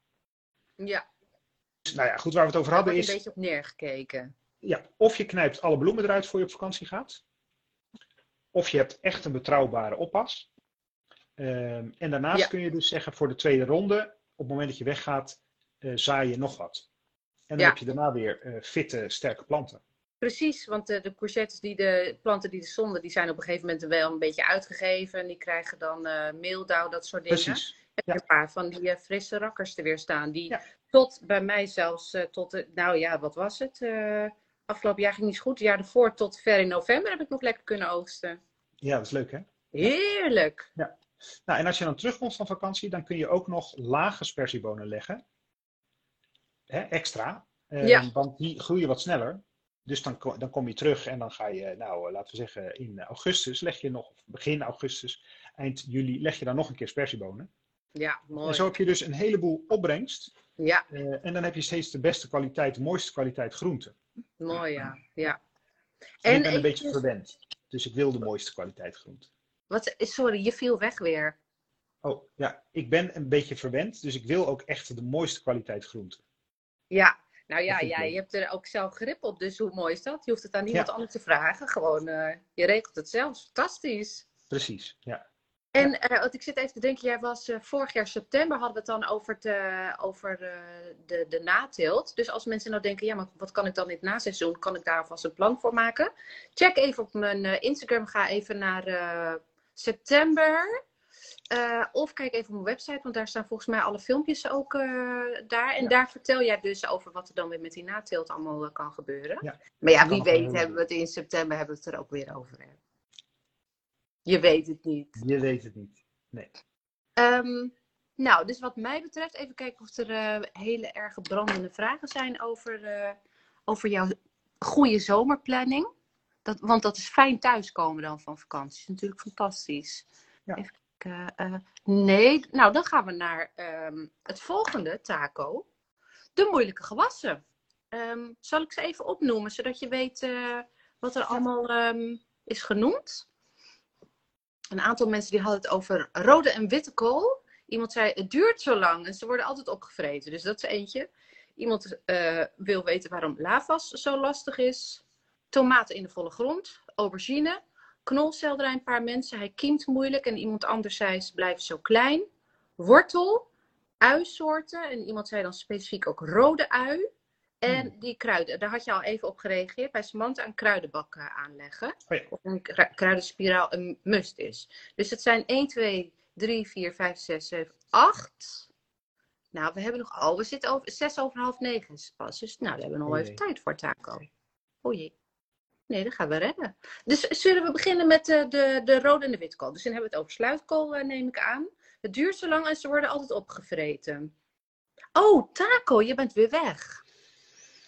Ja. Dus, nou ja, goed, waar we het over hadden is... een beetje op neergekeken. Ja, of je knijpt alle bloemen eruit voor je op vakantie gaat. Of je hebt echt een betrouwbare oppas. Um, en daarnaast kun je dus zeggen voor de tweede ronde, op het moment dat je weggaat, uh, zaai je nog wat. En dan heb je daarna weer uh, fitte, sterke planten. Precies, want de, de courgettes, die de planten die er stonden, die zijn op een gegeven moment wel een beetje uitgegeven. En die krijgen dan uh, meeldauw, dat soort dingen. Precies. Ja. een paar van die uh, frisse rakkers te weer staan. Die ja. tot bij mij zelfs, uh, tot, nou ja, wat was het? afgelopen jaar ging niet goed. Het jaar ervoor tot ver in november heb ik nog lekker kunnen oogsten. Ja, dat is leuk hè? Heerlijk. Ja. Nou, en als je dan terugkomt van vakantie, dan kun je ook nog lage spersiebonen leggen. Hè, extra. ja. Want die groeien wat sneller. Dus dan, dan kom je terug en dan ga je, nou, laten we zeggen, in augustus leg je nog, begin augustus, eind juli, leg je dan nog een keer spersiebonen. Ja, mooi. En zo heb je dus een heleboel opbrengst. Ja. Uh, en dan heb je steeds de beste kwaliteit, de mooiste kwaliteit groente. Mooi, ja. ja. En, en ik ben een beetje verwend. Dus ik wil de mooiste kwaliteit groente. Wat, sorry, je viel weg weer. Oh, ja. Ik ben een beetje verwend, dus ik wil ook echt de mooiste kwaliteit groente. Ja, nou ja, ja, je hebt er ook zelf grip op, dus hoe mooi is dat? Je hoeft het aan niemand anders te vragen. Gewoon, uh, je regelt het zelf. Fantastisch. Precies, ja. En ja. Uh, ik zit even te denken, jij was uh, vorig jaar september hadden we het dan over, te, over de, de nateelt. Dus als mensen nou denken, ja, maar wat kan ik dan in het naseizoen? Kan ik daar alvast een plan voor maken? Check even op mijn Instagram, ga even naar september. Of kijk even op mijn website, want daar staan volgens mij alle filmpjes ook daar. En ja. daar vertel jij dus over wat er dan weer met die nateelt allemaal kan gebeuren. Ja. Maar ja, wie weet hebben we het in september hebben we het er ook weer over. Hè? Je weet het niet. Je weet het niet, nee. Um, nou, dus wat mij betreft, even kijken of er hele erge brandende vragen zijn over, over jouw goede zomerplanning. Dat, want dat is fijn thuiskomen dan van vakantie. Dat is natuurlijk fantastisch. Ja. Even uh, uh, nee, nou dan gaan we naar um, het volgende taco. De moeilijke gewassen. Um, zal ik ze even opnoemen, zodat je weet wat er allemaal um, is genoemd? Een aantal mensen die hadden het over rode en witte kool. Iemand zei, het duurt zo lang en ze worden altijd opgevreten. Dus dat is eentje. Iemand wil weten waarom lavas zo lastig is. Tomaten in de volle grond. Aubergine knolselderij een paar mensen. Hij kiemt moeilijk. En iemand anders zei ze blijven zo klein. Wortel, uisoorten. En iemand zei dan specifiek ook rode ui. En hmm. die kruiden, daar had je al even op gereageerd. Bij Samantha een kruidenbak aanleggen. Oh ja. Of een kruidenspiraal een must is. Dus het zijn 1, 2, 3, 4, 5, 6, 7, 8. Nou, we hebben nog... Oh, we zitten over 6 over half 9 pas. Dus nou, we hebben nog wel even tijd voor taco. O jee. Nee, dat gaan we redden. Dus zullen we beginnen met de, de, de rode en de witkool. Dus dan hebben we het over sluitkool, eh, neem ik aan. Het duurt zo lang en ze worden altijd opgevreten. Oh, taco, je bent weer weg.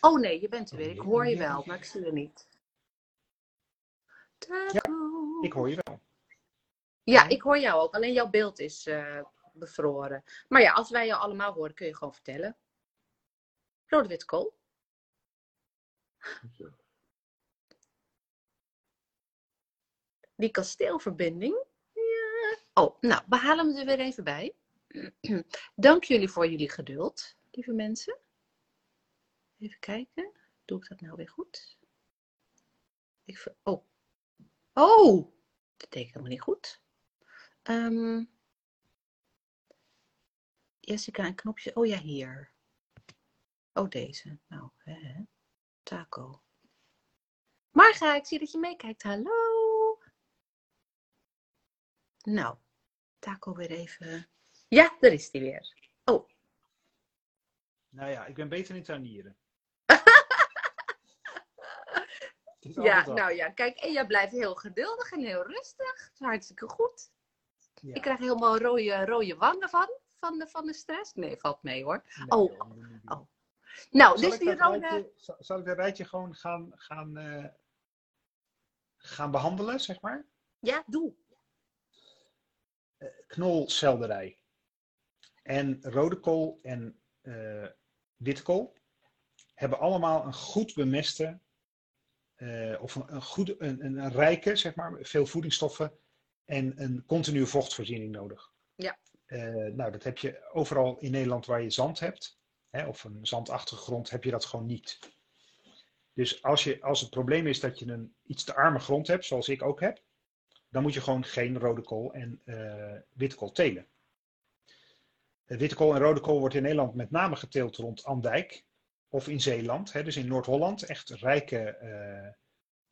Oh nee, je bent er weer. Ik hoor je wel, maar ik zie je niet. Ik hoor je wel. Ja, ik hoor jou ook. Alleen jouw beeld is uh, bevroren. Maar ja, als wij jou allemaal horen, kun je gewoon vertellen. Rode wit kool. Die kasteelverbinding. Ja. Oh, nou, we halen hem er weer even bij. Dank jullie voor jullie geduld, lieve mensen. Even kijken. Doe ik dat nou weer goed? Ik, oh. Oh! Dat deed ik helemaal niet goed. Um, Jessica, een knopje. Oh ja, hier. Oh, deze. Nou, hè. Taco. Marga, ik zie dat je meekijkt. Hallo. Nou, taco weer even. Ja, daar is hij weer. Oh. Nou ja, ik ben beter in tuinieren. Ja, nou ja, kijk, en jij blijft heel geduldig en heel rustig. Hartstikke goed. Ik krijg helemaal rode, rode wangen van, van de, van de stress. Nee, valt mee hoor. oh. oh. Nou, zal dus die rode... Rijtje, zal, ik dat rijtje gewoon gaan, gaan, uh, gaan behandelen, zeg maar? Ja, doe. Uh, knolselderij. En rode kool en uh, witkool hebben allemaal een goed bemeste, of een, een, goede, een, een, rijke, zeg maar, veel voedingsstoffen en een continue vochtvoorziening nodig. Ja. nou, dat heb je overal in Nederland waar je zand hebt hè, of een zandachtige grond, heb je dat gewoon niet. Dus als, je, als het probleem is dat je een iets te arme grond hebt, zoals ik ook heb, dan moet je gewoon geen rode kool en uh, witte kool telen. Witte kool en rode kool wordt in Nederland met name geteeld rond Andijk of in Zeeland, hè, dus in Noord-Holland. Echt rijke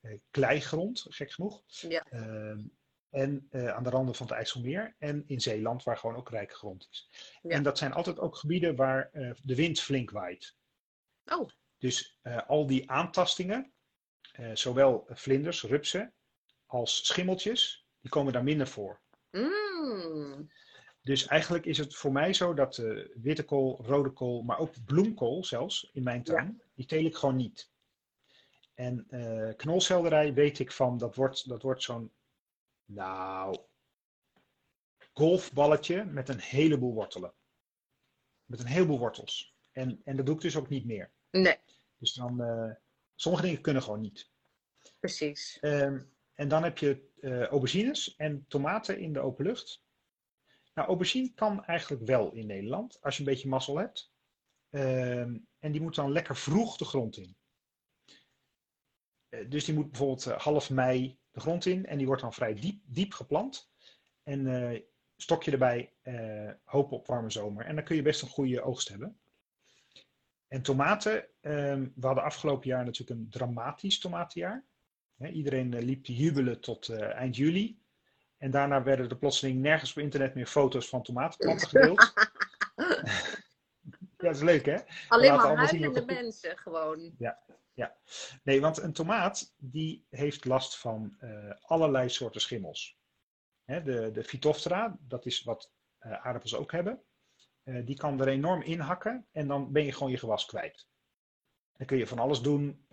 uh, kleigrond, gek genoeg. Ja. Ehm, en uh, aan de randen van het IJsselmeer en in Zeeland, waar gewoon ook rijke grond is. En dat zijn altijd ook gebieden waar de wind flink waait. Oh. Dus al die aantastingen, zowel vlinders, rupsen, als schimmeltjes, die komen daar minder voor. Mm. Dus eigenlijk is het voor mij zo dat witte kool, rode kool, maar ook bloemkool zelfs in mijn tuin, ja. die teel ik gewoon niet. En knolselderij weet ik van, dat wordt, dat wordt zo'n nou, golfballetje met een heleboel wortelen. Met een heleboel wortels. En, en dat doe ik dus ook niet meer. Nee. Dus dan, uh, sommige dingen kunnen gewoon niet. Precies. Um, en dan heb je uh, aubergines en tomaten in de open lucht. Nou, aubergine kan eigenlijk wel in Nederland, als je een beetje mazzel hebt. Um, en die moet dan lekker vroeg de grond in. Uh, dus die moet bijvoorbeeld half mei de grond in en die wordt dan vrij diep, diep geplant. En uh, stokje erbij, hoop op warme zomer. En dan kun je best een goede oogst hebben. En tomaten, um, we hadden afgelopen jaar natuurlijk een dramatisch tomatenjaar. Iedereen liep te jubelen tot eind juli. En daarna werden er plotseling nergens op internet meer foto's van tomatenplanten gedeeld. ja, dat is leuk hè? Alleen maar huilende mensen gewoon. Ja, ja. Nee, want een tomaat die heeft last van uh, allerlei soorten schimmels. Hè, de, de Phytophthora, dat is wat uh, aardappels ook hebben, uh, die kan er enorm in hakken en dan ben je gewoon je gewas kwijt. Dan kun je van alles doen.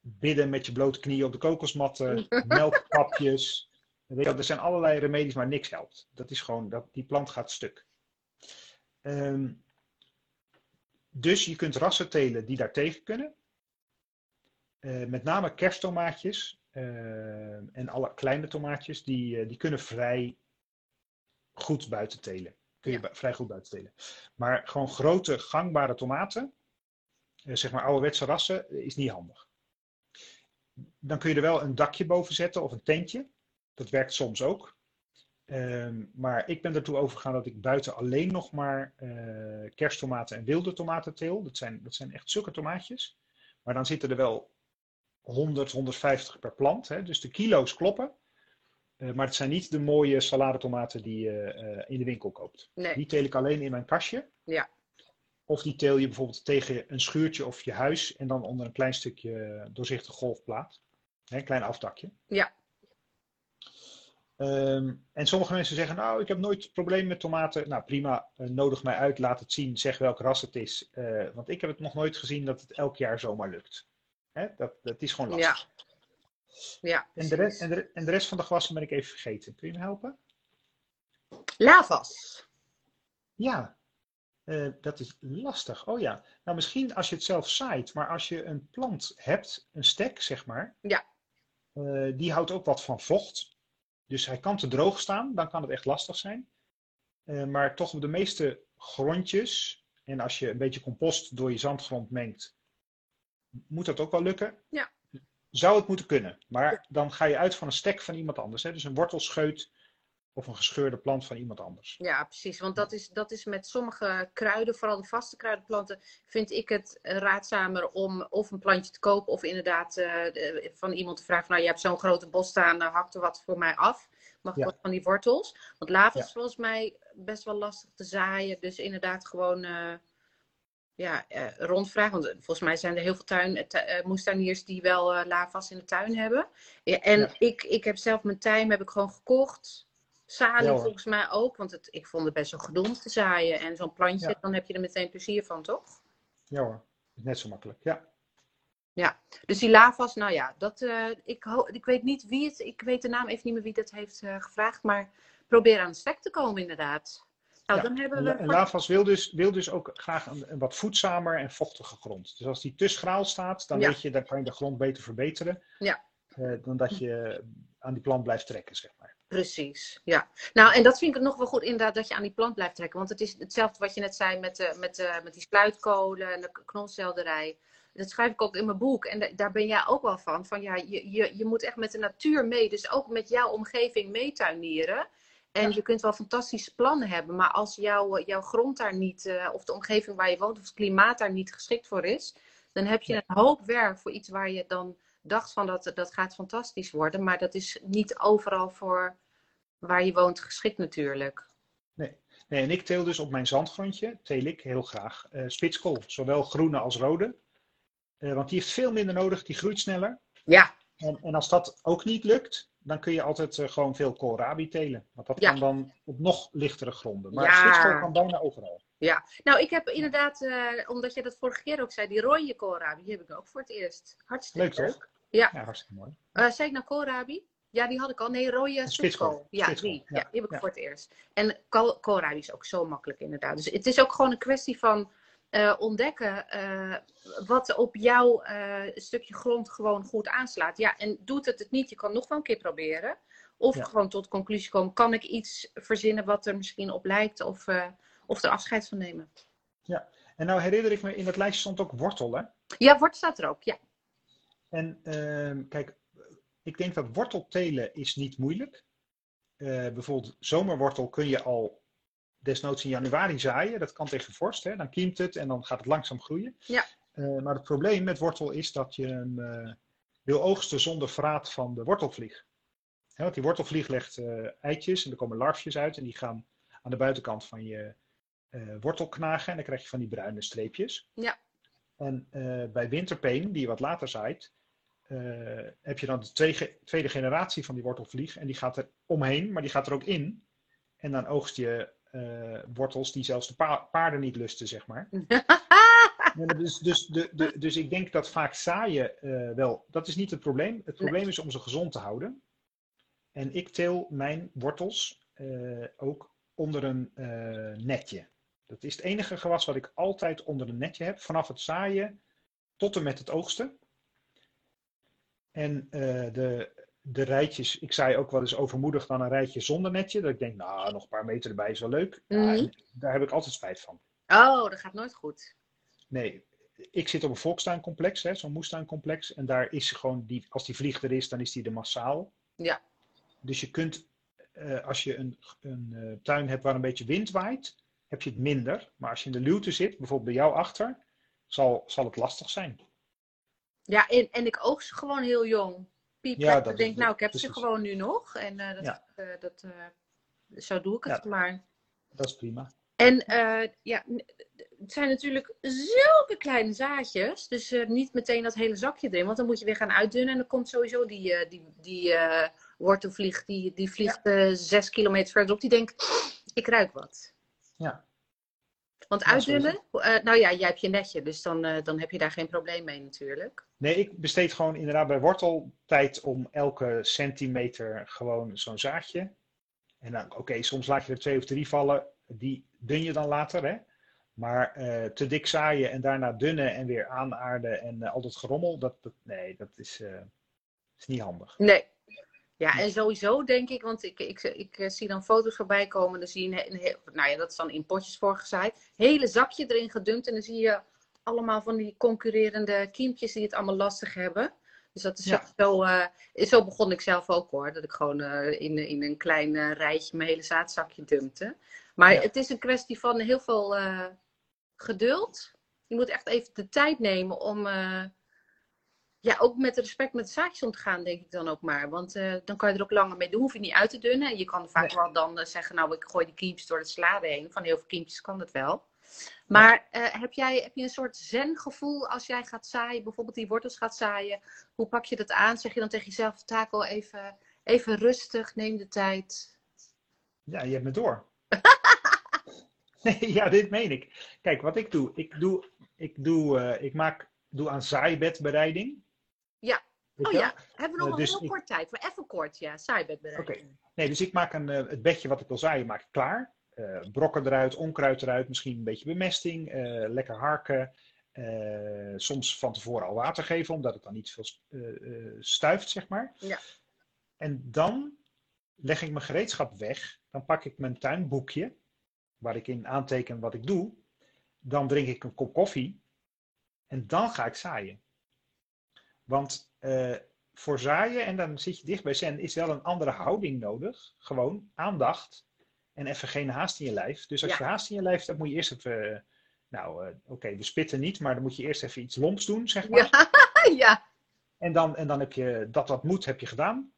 bidden met je blote knieën op de kokosmatten, melkkapjes. Weet je, er zijn allerlei remedies, maar niks helpt. Dat is gewoon, dat, die plant gaat stuk. Um, dus je kunt rassen telen die daar tegen kunnen. Uh, met name kersttomaatjes uh, en alle kleine tomaatjes, die, uh, die kunnen vrij goed buiten telen. Kun je ja. vrij goed buiten telen. Maar gewoon grote gangbare tomaten, zeg maar ouderwetse rassen, is niet handig. Dan kun je er wel een dakje boven zetten of een tentje. Dat werkt soms ook. Um, maar ik ben ertoe overgegaan dat ik buiten alleen nog maar uh, kersttomaten en wilde tomaten teel. Dat zijn, dat zijn echt zulke tomaatjes. Maar dan zitten er wel 100, 150 per plant. Hè? Dus de kilo's kloppen. Uh, maar het zijn niet de mooie saladetomaten die je uh, in de winkel koopt. Nee. Die teel ik alleen in mijn kastje. Ja. Of die teel je bijvoorbeeld tegen een schuurtje of je huis. En dan onder een klein stukje doorzichtig golfplaat. Hè, een klein afdakje. Ja. Um, en sommige mensen zeggen, nou, ik heb nooit probleem met tomaten. Nou, prima, uh, nodig mij uit, laat het zien, zeg welk ras het is. Uh, want ik heb het nog nooit gezien dat het elk jaar zomaar lukt. Hè? Dat, dat is gewoon lastig. Ja, en, de rest, en, de, en de rest van de gewassen ben ik even vergeten. Kun je me helpen? Lavas. Ja, uh, dat is lastig. Oh ja, nou misschien als je het zelf zaait, maar als je een plant hebt, een stek zeg maar, ja. Die houdt ook wat van vocht. Dus hij kan te droog staan, dan kan het echt lastig zijn. Uh, maar toch op de meeste grondjes, en als je een beetje compost door je zandgrond mengt, moet dat ook wel lukken. Ja. Zou het moeten kunnen, maar dan ga je uit van een stek van iemand anders. Hè? Dus een wortelscheut of een gescheurde plant van iemand anders. Ja, precies. Want dat is, dat is met sommige kruiden, vooral de vaste kruidenplanten, vind ik het raadzamer om of een plantje te kopen of inderdaad uh, van iemand te vragen nou, je hebt zo'n grote bos staan, uh, hak er wat voor mij af. Mag ik wat van die wortels? Want lava is volgens mij best wel lastig te zaaien. Dus inderdaad gewoon uh, ja, rondvragen. Want volgens mij zijn er heel veel tuin, moestuiniers die wel lavas in de tuin hebben. Ja, en Ik, ik heb zelf mijn tijm heb ik gewoon gekocht Salie volgens mij ook, want het, ik vond het best wel gedoe om te zaaien. En zo'n plantje, dan heb je er meteen plezier van, toch? Ja hoor, net zo makkelijk, ja. Ja, dus die lavas, nou ja, dat, uh, ik, ik weet niet wie het, ik weet de naam even niet meer wie dat heeft uh, gevraagd, maar probeer aan de stek te komen inderdaad. Nou, dan hebben we... En lavas wil dus, wil dus ook graag een, een, wat voedzamer en vochtige grond. Dus als die te schraal staat, dan weet je, dan kan je de grond beter verbeteren. Ja. Uh, dan dat je aan die plant blijft trekken, zeg maar. Precies, ja. Nou, en dat vind ik nog wel goed inderdaad, dat je aan die plant blijft trekken. Want het is hetzelfde wat je net zei met, uh, met, uh, met die spluitkolen en de knolselderij. Dat schrijf ik ook in mijn boek. En daar ben jij ook wel van. Van ja, je, je, je moet echt met de natuur mee. Dus ook met jouw omgeving meetuinieren. En je kunt wel fantastische plannen hebben. Maar als jouw, jouw grond daar niet, uh, of de omgeving waar je woont, of het klimaat daar niet geschikt voor is. Dan heb je een hoop werk voor iets waar je dan dacht van dat, dat gaat fantastisch worden. Maar dat is niet overal voor waar je woont geschikt natuurlijk. Nee. nee en ik teel dus op mijn zandgrondje, teel ik heel graag uh, spitskool. Zowel groene als rode. Uh, want die heeft veel minder nodig, die groeit sneller. Ja. En, en als dat ook niet lukt, dan kun je altijd uh, gewoon veel koolrabi telen. Want dat ja. kan dan op nog lichtere gronden. Maar ja. spitskool kan bijna overal. Ja, nou ik heb inderdaad, omdat je dat vorige keer ook zei, die rode koolrabi, die heb ik ook voor het eerst. Hartstikke leuk. Toch? Ja. ja, hartstikke mooi. Uh, zei ik nou koolrabi? Ja, die had ik al. Nee, rode spitskool. Ja, die. Ja. ja. die heb ik voor het eerst. En koolrabi is ook zo makkelijk inderdaad. Dus het is ook gewoon een kwestie van uh, ontdekken uh, wat op jouw stukje grond gewoon goed aanslaat. Ja, en doet het het niet, je kan nog wel een keer proberen. Of gewoon tot conclusie komen, kan ik iets verzinnen wat er misschien op lijkt of, of er afscheid van nemen. Ja, en nou herinner ik me, in dat lijstje stond ook wortel hè? Ja, wortel staat er ook, ja. En uh, kijk, ik denk dat worteltelen is niet moeilijk. Uh, bijvoorbeeld zomerwortel kun je al desnoods in januari zaaien. Dat kan tegen vorst. Hè? Dan kiemt het en dan gaat het langzaam groeien. Ja. Uh, maar het probleem met wortel is dat je hem wil oogsten zonder verraad van de wortelvlieg. Hè, want die wortelvlieg legt eitjes en er komen larfjes uit. En die gaan aan de buitenkant van je wortel knagen. En dan krijg je van die bruine streepjes. Ja. En bij winterpeen, die je wat later zaait, uh, heb je dan de tweede, tweede generatie van die wortelvlieg. En die gaat er omheen, maar die gaat er ook in. En dan oogst je uh, wortels die zelfs de pa paarden niet lusten, zeg maar. dus, dus, de, de, dus ik denk dat vaak zaaien uh, wel, dat is niet het probleem. Het probleem nee. is om ze gezond te houden. En ik teel mijn wortels ook onder een netje. Dat is het enige gewas wat ik altijd onder een netje heb. Vanaf het zaaien tot en met het oogsten. En uh, de, de rijtjes, ik zei ook wel eens overmoedig dan een rijtje zonder netje. Dat ik denk, nou, nog een paar meter erbij is wel leuk. Mm -hmm. ja, daar heb ik altijd spijt van. Oh, dat gaat nooit goed. Nee, ik zit op een volkstuincomplex, zo'n moestuincomplex. En daar is gewoon, die, als die vlieg er is, dan is die er massaal. Ja. Dus je kunt, uh, als je een, een uh, tuin hebt waar een beetje wind waait, heb je het minder. Maar als je in de luwte zit, bijvoorbeeld bij jou achter, zal, zal het lastig zijn. Ja, en, en ik oogst gewoon heel jong. Piep, ja, dat denk, nou, ik heb precies. ze gewoon nu nog. En uh, dat, ja. uh, dat, uh, zo doe ik het ja, maar. Dat is prima. En ja, het zijn natuurlijk zulke kleine zaadjes. Dus niet meteen dat hele zakje erin. Want dan moet je weer gaan uitdunnen. En dan komt sowieso die, die, die wortelvlieg. Die, die vliegt zes kilometer verderop. Die denkt, ik ruik wat. Ja. Want uitdunnen, uh, nou ja, jij hebt je netje, dus dan, uh, dan heb je daar geen probleem mee natuurlijk. Nee, ik besteed gewoon inderdaad bij wortel tijd om elke centimeter gewoon zo'n zaadje. En dan, oké, soms laat je er twee of drie vallen, die dun je dan later, hè. Maar uh, te dik zaaien en daarna dunnen en weer aanaarden en al dat gerommel, dat, dat nee, dat is, is niet handig. Nee, ja, en sowieso denk ik, want ik, ik, ik, eh, zie dan foto's voorbij komen. Dan zie je, een, nou ja, dat is dan in potjes voorgezaaid. Hele zakje erin gedumpt. En dan zie je allemaal van die concurrerende kiempjes die het allemaal lastig hebben. Dus dat is zo, uh, zo begon ik zelf ook hoor. Dat ik gewoon uh, in, in een klein rijtje mijn hele zaadzakje dumpte. Maar het is een kwestie van heel veel geduld. Je moet echt even de tijd nemen om ja, ook met respect met de zaakjes om te gaan, denk ik dan ook maar. Want uh, dan kan je er ook langer mee doen. Hoef je niet uit te dunnen. En je kan vaak wel dan uh, zeggen, nou, ik gooi die kiempjes door de salade heen. Van heel veel kiempjes kan dat wel. Maar uh, heb, jij, heb je een soort zen-gevoel als jij gaat zaaien, bijvoorbeeld die wortels gaat zaaien? Hoe pak je dat aan? Zeg je dan tegen jezelf, takel even, even rustig, neem de tijd? Ja, je hebt me door. nee, ja, dit meen ik. Kijk, wat ik doe, ik doe, ik doe, ik maak, doe aan zaaibedbereiding. Ja. oh ja, hebben we nog uh, dus een heel kort tijd voor. Even kort, ja. Zaaibedbereiding. Oké. Nee, dus ik maak een, uh, het bedje wat ik wil zaaien, maak ik klaar. Uh, brokken eruit, onkruid eruit, misschien een beetje bemesting, lekker harken. soms van tevoren al water geven, omdat het dan niet veel stuift, zeg maar. Ja. En dan leg ik mijn gereedschap weg. Dan pak ik mijn tuinboekje, waar ik in aanteken wat ik doe. Dan drink ik een kop koffie. En dan ga ik zaaien. Want uh, voor zaaien, en dan zit je dicht bij zen, is wel een andere houding nodig. Gewoon aandacht en even geen haast in je lijf. Dus als je haast in je lijf hebt, moet je eerst even... Nou, uh, oké, we spitten niet, maar dan moet je eerst even iets lomps doen, zeg maar. Ja, ja. En dan, en dan heb je dat wat moet, heb je gedaan.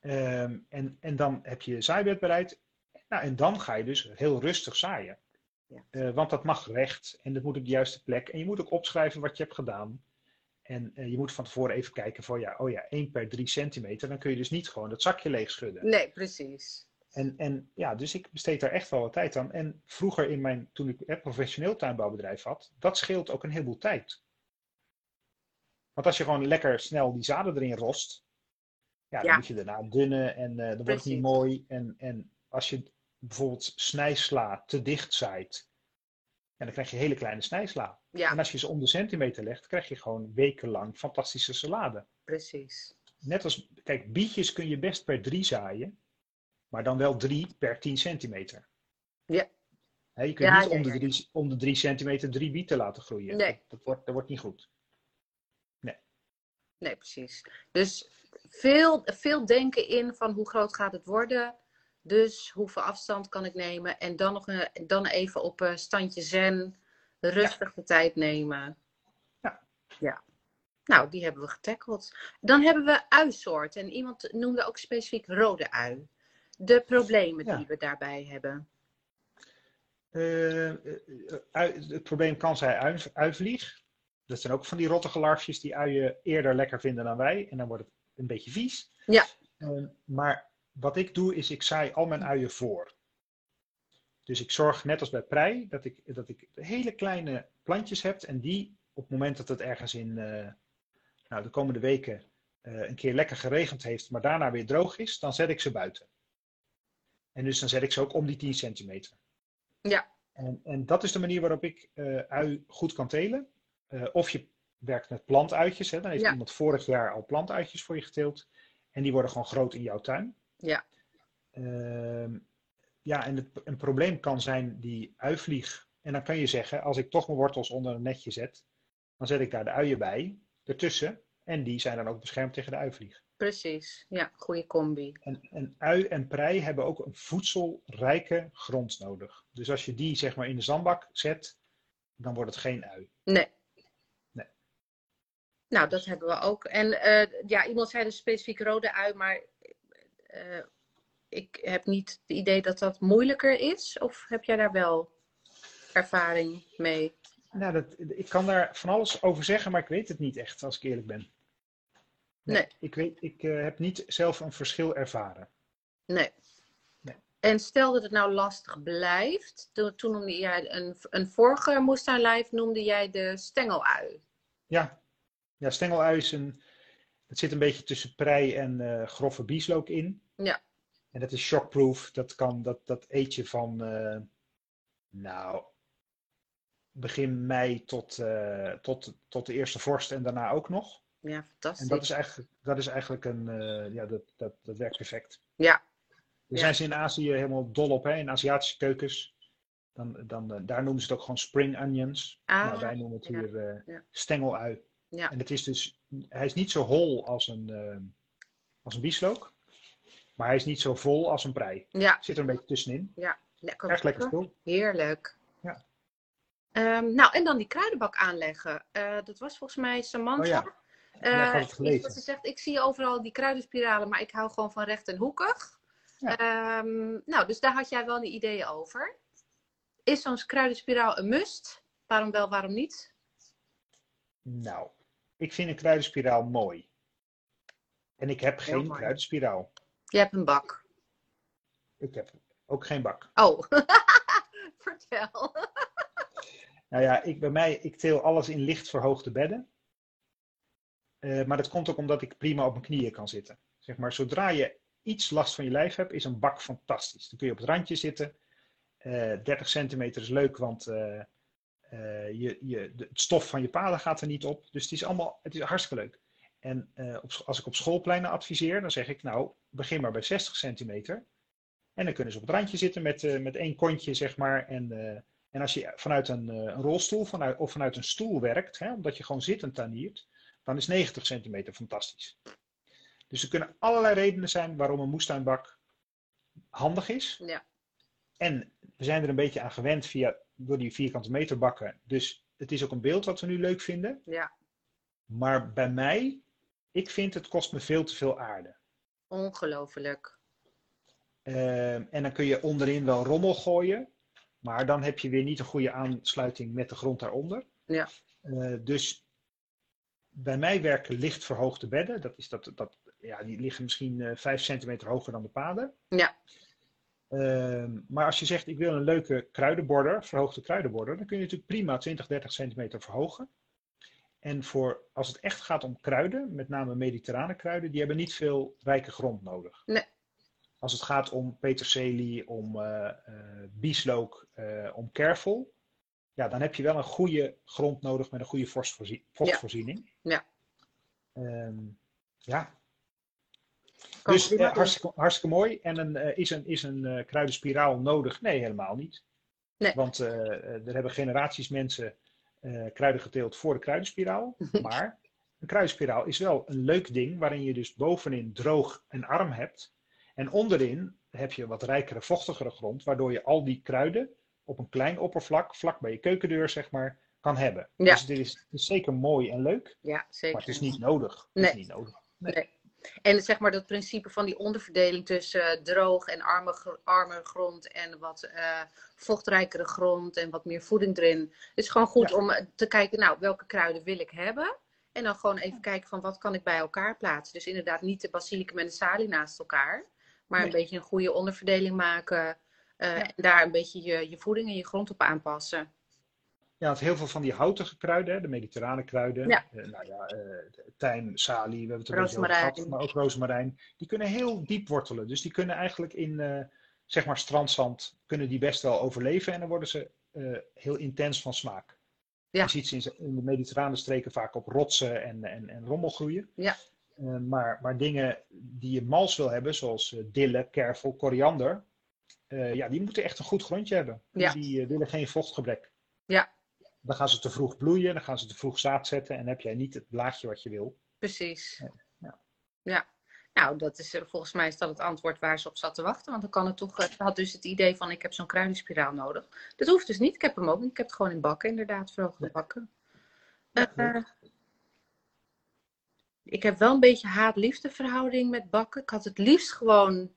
Um, en, en dan heb je zaaibed bereid. Nou, en dan ga je dus heel rustig zaaien. Ja. Uh, want dat mag recht en dat moet op de juiste plek. En je moet ook opschrijven wat je hebt gedaan. En uh, je moet van tevoren even kijken voor, ja, oh ja, 1 per 3 centimeter. Dan kun je dus niet gewoon dat zakje leeg schudden. Nee, precies. En, en ja, dus ik besteed daar echt wel wat tijd aan. En vroeger in mijn, toen ik een professioneel tuinbouwbedrijf had, dat scheelt ook een heleboel tijd. Want als je gewoon lekker snel die zaden erin rost, ja, dan moet je daarna dunnen en uh, dan wordt het niet mooi. En, en als je bijvoorbeeld snijsla te dicht zaait, en dan krijg je hele kleine snijsla. Ja. En als je ze om de centimeter legt, krijg je gewoon wekenlang fantastische salade. Precies. Net als, kijk, bietjes kun je best per drie zaaien, maar dan wel drie per 10 centimeter. Ja. je kunt niet om, de drie, om de drie centimeter drie bieten laten groeien. Nee. Dat, wordt, dat wordt niet goed. Nee. Nee, precies. Dus veel, veel denken in van hoe groot gaat het worden. Dus hoeveel afstand kan ik nemen? En dan, nog een, dan even op een standje zen, rustig de tijd nemen. Ja. ja. Nou, die hebben we getackeld. Dan hebben we uisoort. En iemand noemde ook specifiek rode ui. De problemen die we daarbij hebben. Uh, het probleem kan zijn uivlieg. Dat zijn ook van die rottige larfjes die uien eerder lekker vinden dan wij. En dan wordt het een beetje vies. Ja. Uh, maar wat ik doe, is ik zaai al mijn uien voor. Dus ik zorg, net als bij prei, dat ik, dat ik hele kleine plantjes heb. En die, op het moment dat het ergens in uh, nou, de komende weken uh, een keer lekker geregend heeft, maar daarna weer droog is, dan zet ik ze buiten. En dus dan zet ik ze ook om die 10 centimeter. Ja. En, en dat is de manier waarop ik uh, ui goed kan telen. of je werkt met plantuitjes. Hè? Dan heeft ja. iemand vorig jaar al plantuitjes voor je geteeld. En die worden gewoon groot in jouw tuin. Ja. Uh, ja, en het, een probleem kan zijn die uivlieg. En dan kan je zeggen, als ik toch mijn wortels onder een netje zet, dan zet ik daar de uien bij, ertussen. En die zijn dan ook beschermd tegen de uivlieg. Precies, ja, goede combi. En, en ui en prei hebben ook een voedselrijke grond nodig. Dus als je die zeg maar in de zandbak zet, dan wordt het geen ui. Nee. Nee. Nou, dat hebben we ook. En uh, ja, iemand zei dus specifiek rode ui, maar uh, ik heb niet het idee dat dat moeilijker is. Of heb jij daar wel ervaring mee? Nou, dat, ik kan daar van alles over zeggen, maar ik weet het niet echt, als ik eerlijk ben. Nee. nee. Ik, weet, ik uh, heb niet zelf een verschil ervaren. Nee. nee. En stel dat het nou lastig blijft. Toen, toen noemde jij een, een vorige moestuinlijf, noemde jij de stengelui. Ja, ja stengelui is een. Het zit een beetje tussen prei en uh, grove bieslook in. Ja. En dat is shockproof. Dat, kan, dat, dat eet je van. Uh, nou. Begin mei tot, uh, tot, tot de eerste vorst en daarna ook nog. Ja, fantastisch. En dat is eigenlijk, dat is eigenlijk een. ja, dat, dat, dat werkt perfect. Ja, daar zijn ze in Azië helemaal dol op, hè? in Aziatische keukens. Dan, dan, daar noemen ze het ook gewoon spring onions. Ah, nou, wij noemen het ja, hier uh, ja. stengelui. Ja. En het is dus, hij is niet zo hol als een, uh, als een bieslook. Maar hij is niet zo vol als een prei. Ja. Zit er een beetje tussenin. Ja, lekker. Erg lekker spul. Heerlijk. Ja. Um, nou, en dan die kruidenbak aanleggen. Uh, dat was volgens mij Samantha. Oh, ja. Uh, gelezen. Ze zegt, ik zie overal die kruidenspiralen, maar ik hou gewoon van recht en hoekig. Ja. Um, nou, dus daar had jij wel een ideeën over. Is zo'n kruidenspiraal een must? Waarom wel, waarom niet? Nou, ik vind een kruidenspiraal mooi. En ik heb Heel geen mooi. kruidenspiraal. Je hebt een bak. Ik heb ook geen bak. Oh, vertel. Nou ja, ik, bij mij, ik teel alles in licht verhoogde bedden. Uh, maar dat komt ook omdat ik prima op mijn knieën kan zitten. Zeg maar, zodra je iets last van je lijf hebt, is een bak fantastisch. Dan kun je op het randje zitten. Uh, 30 centimeter is leuk, want uh, uh, je, je, de, het stof van je paden gaat er niet op. Dus het is allemaal het is hartstikke leuk. En op, als ik op schoolpleinen adviseer, dan zeg ik nou, begin maar bij 60 centimeter. En dan kunnen ze op het randje zitten met, met één kontje, zeg maar. En, en als je vanuit een, een rolstoel vanuit, of vanuit een stoel werkt, hè, omdat je gewoon zittend tuiniert, dan is 90 centimeter fantastisch. Dus er kunnen allerlei redenen zijn waarom een moestuinbak handig is. Ja. En we zijn er een beetje aan gewend via, door die vierkante meter bakken. Dus het is ook een beeld wat we nu leuk vinden. Ja. Maar bij mij, ik vind het kost me veel te veel aarde. Ongelooflijk. Uh, en dan kun je onderin wel rommel gooien. Maar dan heb je weer niet een goede aansluiting met de grond daaronder. Ja. Uh, dus bij mij werken licht verhoogde bedden. Dat is dat, dat, ja, die liggen misschien uh, 5 centimeter hoger dan de paden. Ja. Uh, maar als je zegt, ik wil een leuke kruidenborder, verhoogde kruidenborder, dan kun je natuurlijk prima 20, 30 centimeter verhogen. En voor, als het echt gaat om kruiden, met name mediterrane kruiden, die hebben niet veel rijke grond nodig. Nee. Als het gaat om peterselie, om uh, bieslook, uh, om kervel, ja, dan heb je wel een goede grond nodig met een goede vochtvoorziening. vochtvoorziening. Ja. Um, ja. Dus uh, hartstikke, hartstikke, mooi. En een, uh, is een, is een uh, kruidenspiraal nodig? Nee, helemaal niet. Nee. Want er hebben generaties mensen kruiden geteeld voor de kruidenspiraal. maar een kruidenspiraal is wel een leuk ding waarin je dus bovenin droog en arm hebt. En onderin heb je wat rijkere, vochtigere grond, waardoor je al die kruiden op een klein oppervlak, vlak bij je keukendeur, zeg maar, kan hebben. Ja. Dus dit is, dit is zeker mooi en leuk. Ja, zeker. Maar het is niet nodig. Het Nee. is niet nodig. Nee. Nee. En zeg maar dat principe van die onderverdeling tussen uh, droog en arme, arme grond en wat uh, vochtrijkere grond en wat meer voeding erin. Het is gewoon goed Ja. om uh, te kijken, nou, welke kruiden wil ik hebben? En dan gewoon even kijken van wat kan ik bij elkaar plaatsen. Dus inderdaad niet de basilicum en de salie naast elkaar. Maar een beetje een goede onderverdeling maken. eh, En daar een beetje je, je voeding en je grond op aanpassen. Ja, want heel veel van die houtige kruiden, hè, de mediterrane kruiden, Ja. eh, nou ja, eh, tijm, salie, we hebben het er gehad, maar ook rozemarijn, die kunnen heel diep wortelen. Dus die kunnen eigenlijk in, eh, zeg maar, strandzand, kunnen die best wel overleven en dan worden ze heel intens van smaak. Ja. Je ziet ze in, de mediterrane streken vaak op rotsen en, en, en rommel groeien. Ja. Maar, maar dingen die je mals wil hebben, zoals dille, kervel, koriander, ja, die moeten echt een goed grondje hebben. Die, Ja. die willen geen vochtgebrek. Ja. Dan gaan ze te vroeg bloeien, dan gaan ze te vroeg zaad zetten en heb jij niet het blaadje wat je wil. Precies. Ja. Ja. Nou, dat is, eh, volgens mij is dat het antwoord waar ze op zat te wachten. Want dan kan het toch. eh, Ze had dus het idee van: ik heb zo'n kruidenspiraal nodig. Dat hoeft dus niet. Ik heb hem ook niet. Ik heb het gewoon in bakken, inderdaad, verhoogde bakken. Ja, Eh, ik heb wel een beetje haat-liefde verhouding met bakken. Ik had het liefst gewoon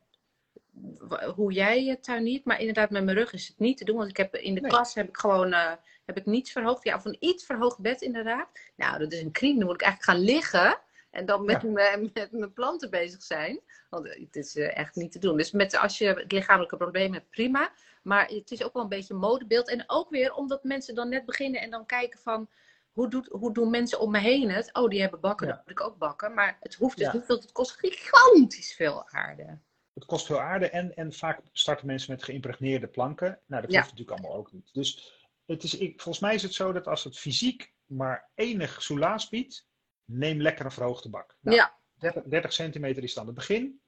hoe jij het tuiniert. Maar inderdaad, met mijn rug is het niet te doen. Want ik heb in de Nee. klas heb ik gewoon eh, heb ik niets verhoogd. Ja, of een iets verhoogd bed inderdaad. Nou, dat is een crime. Dan moet ik eigenlijk gaan liggen. En dan met, mijn, met mijn planten bezig zijn. Want het is echt niet te doen. Dus met, als je het lichamelijke probleem hebt, prima. Maar het is ook wel een beetje een modebeeld. En ook weer omdat mensen dan net beginnen en dan kijken van hoe, doet, hoe doen mensen om me heen het? Oh, die hebben bakken, dan moet ik ook bakken. Maar het hoeft dus niet, want het kost gigantisch veel aarde. Het kost veel aarde en, en vaak starten mensen met geïmpregneerde planken. Nou, dat hoeft natuurlijk allemaal ook niet. Dus het is, ik, volgens mij is het zo dat als het fysiek maar enig soelaas biedt, neem lekker een verhoogde bak. Nou, ja. 30, 30 centimeter is dan het begin.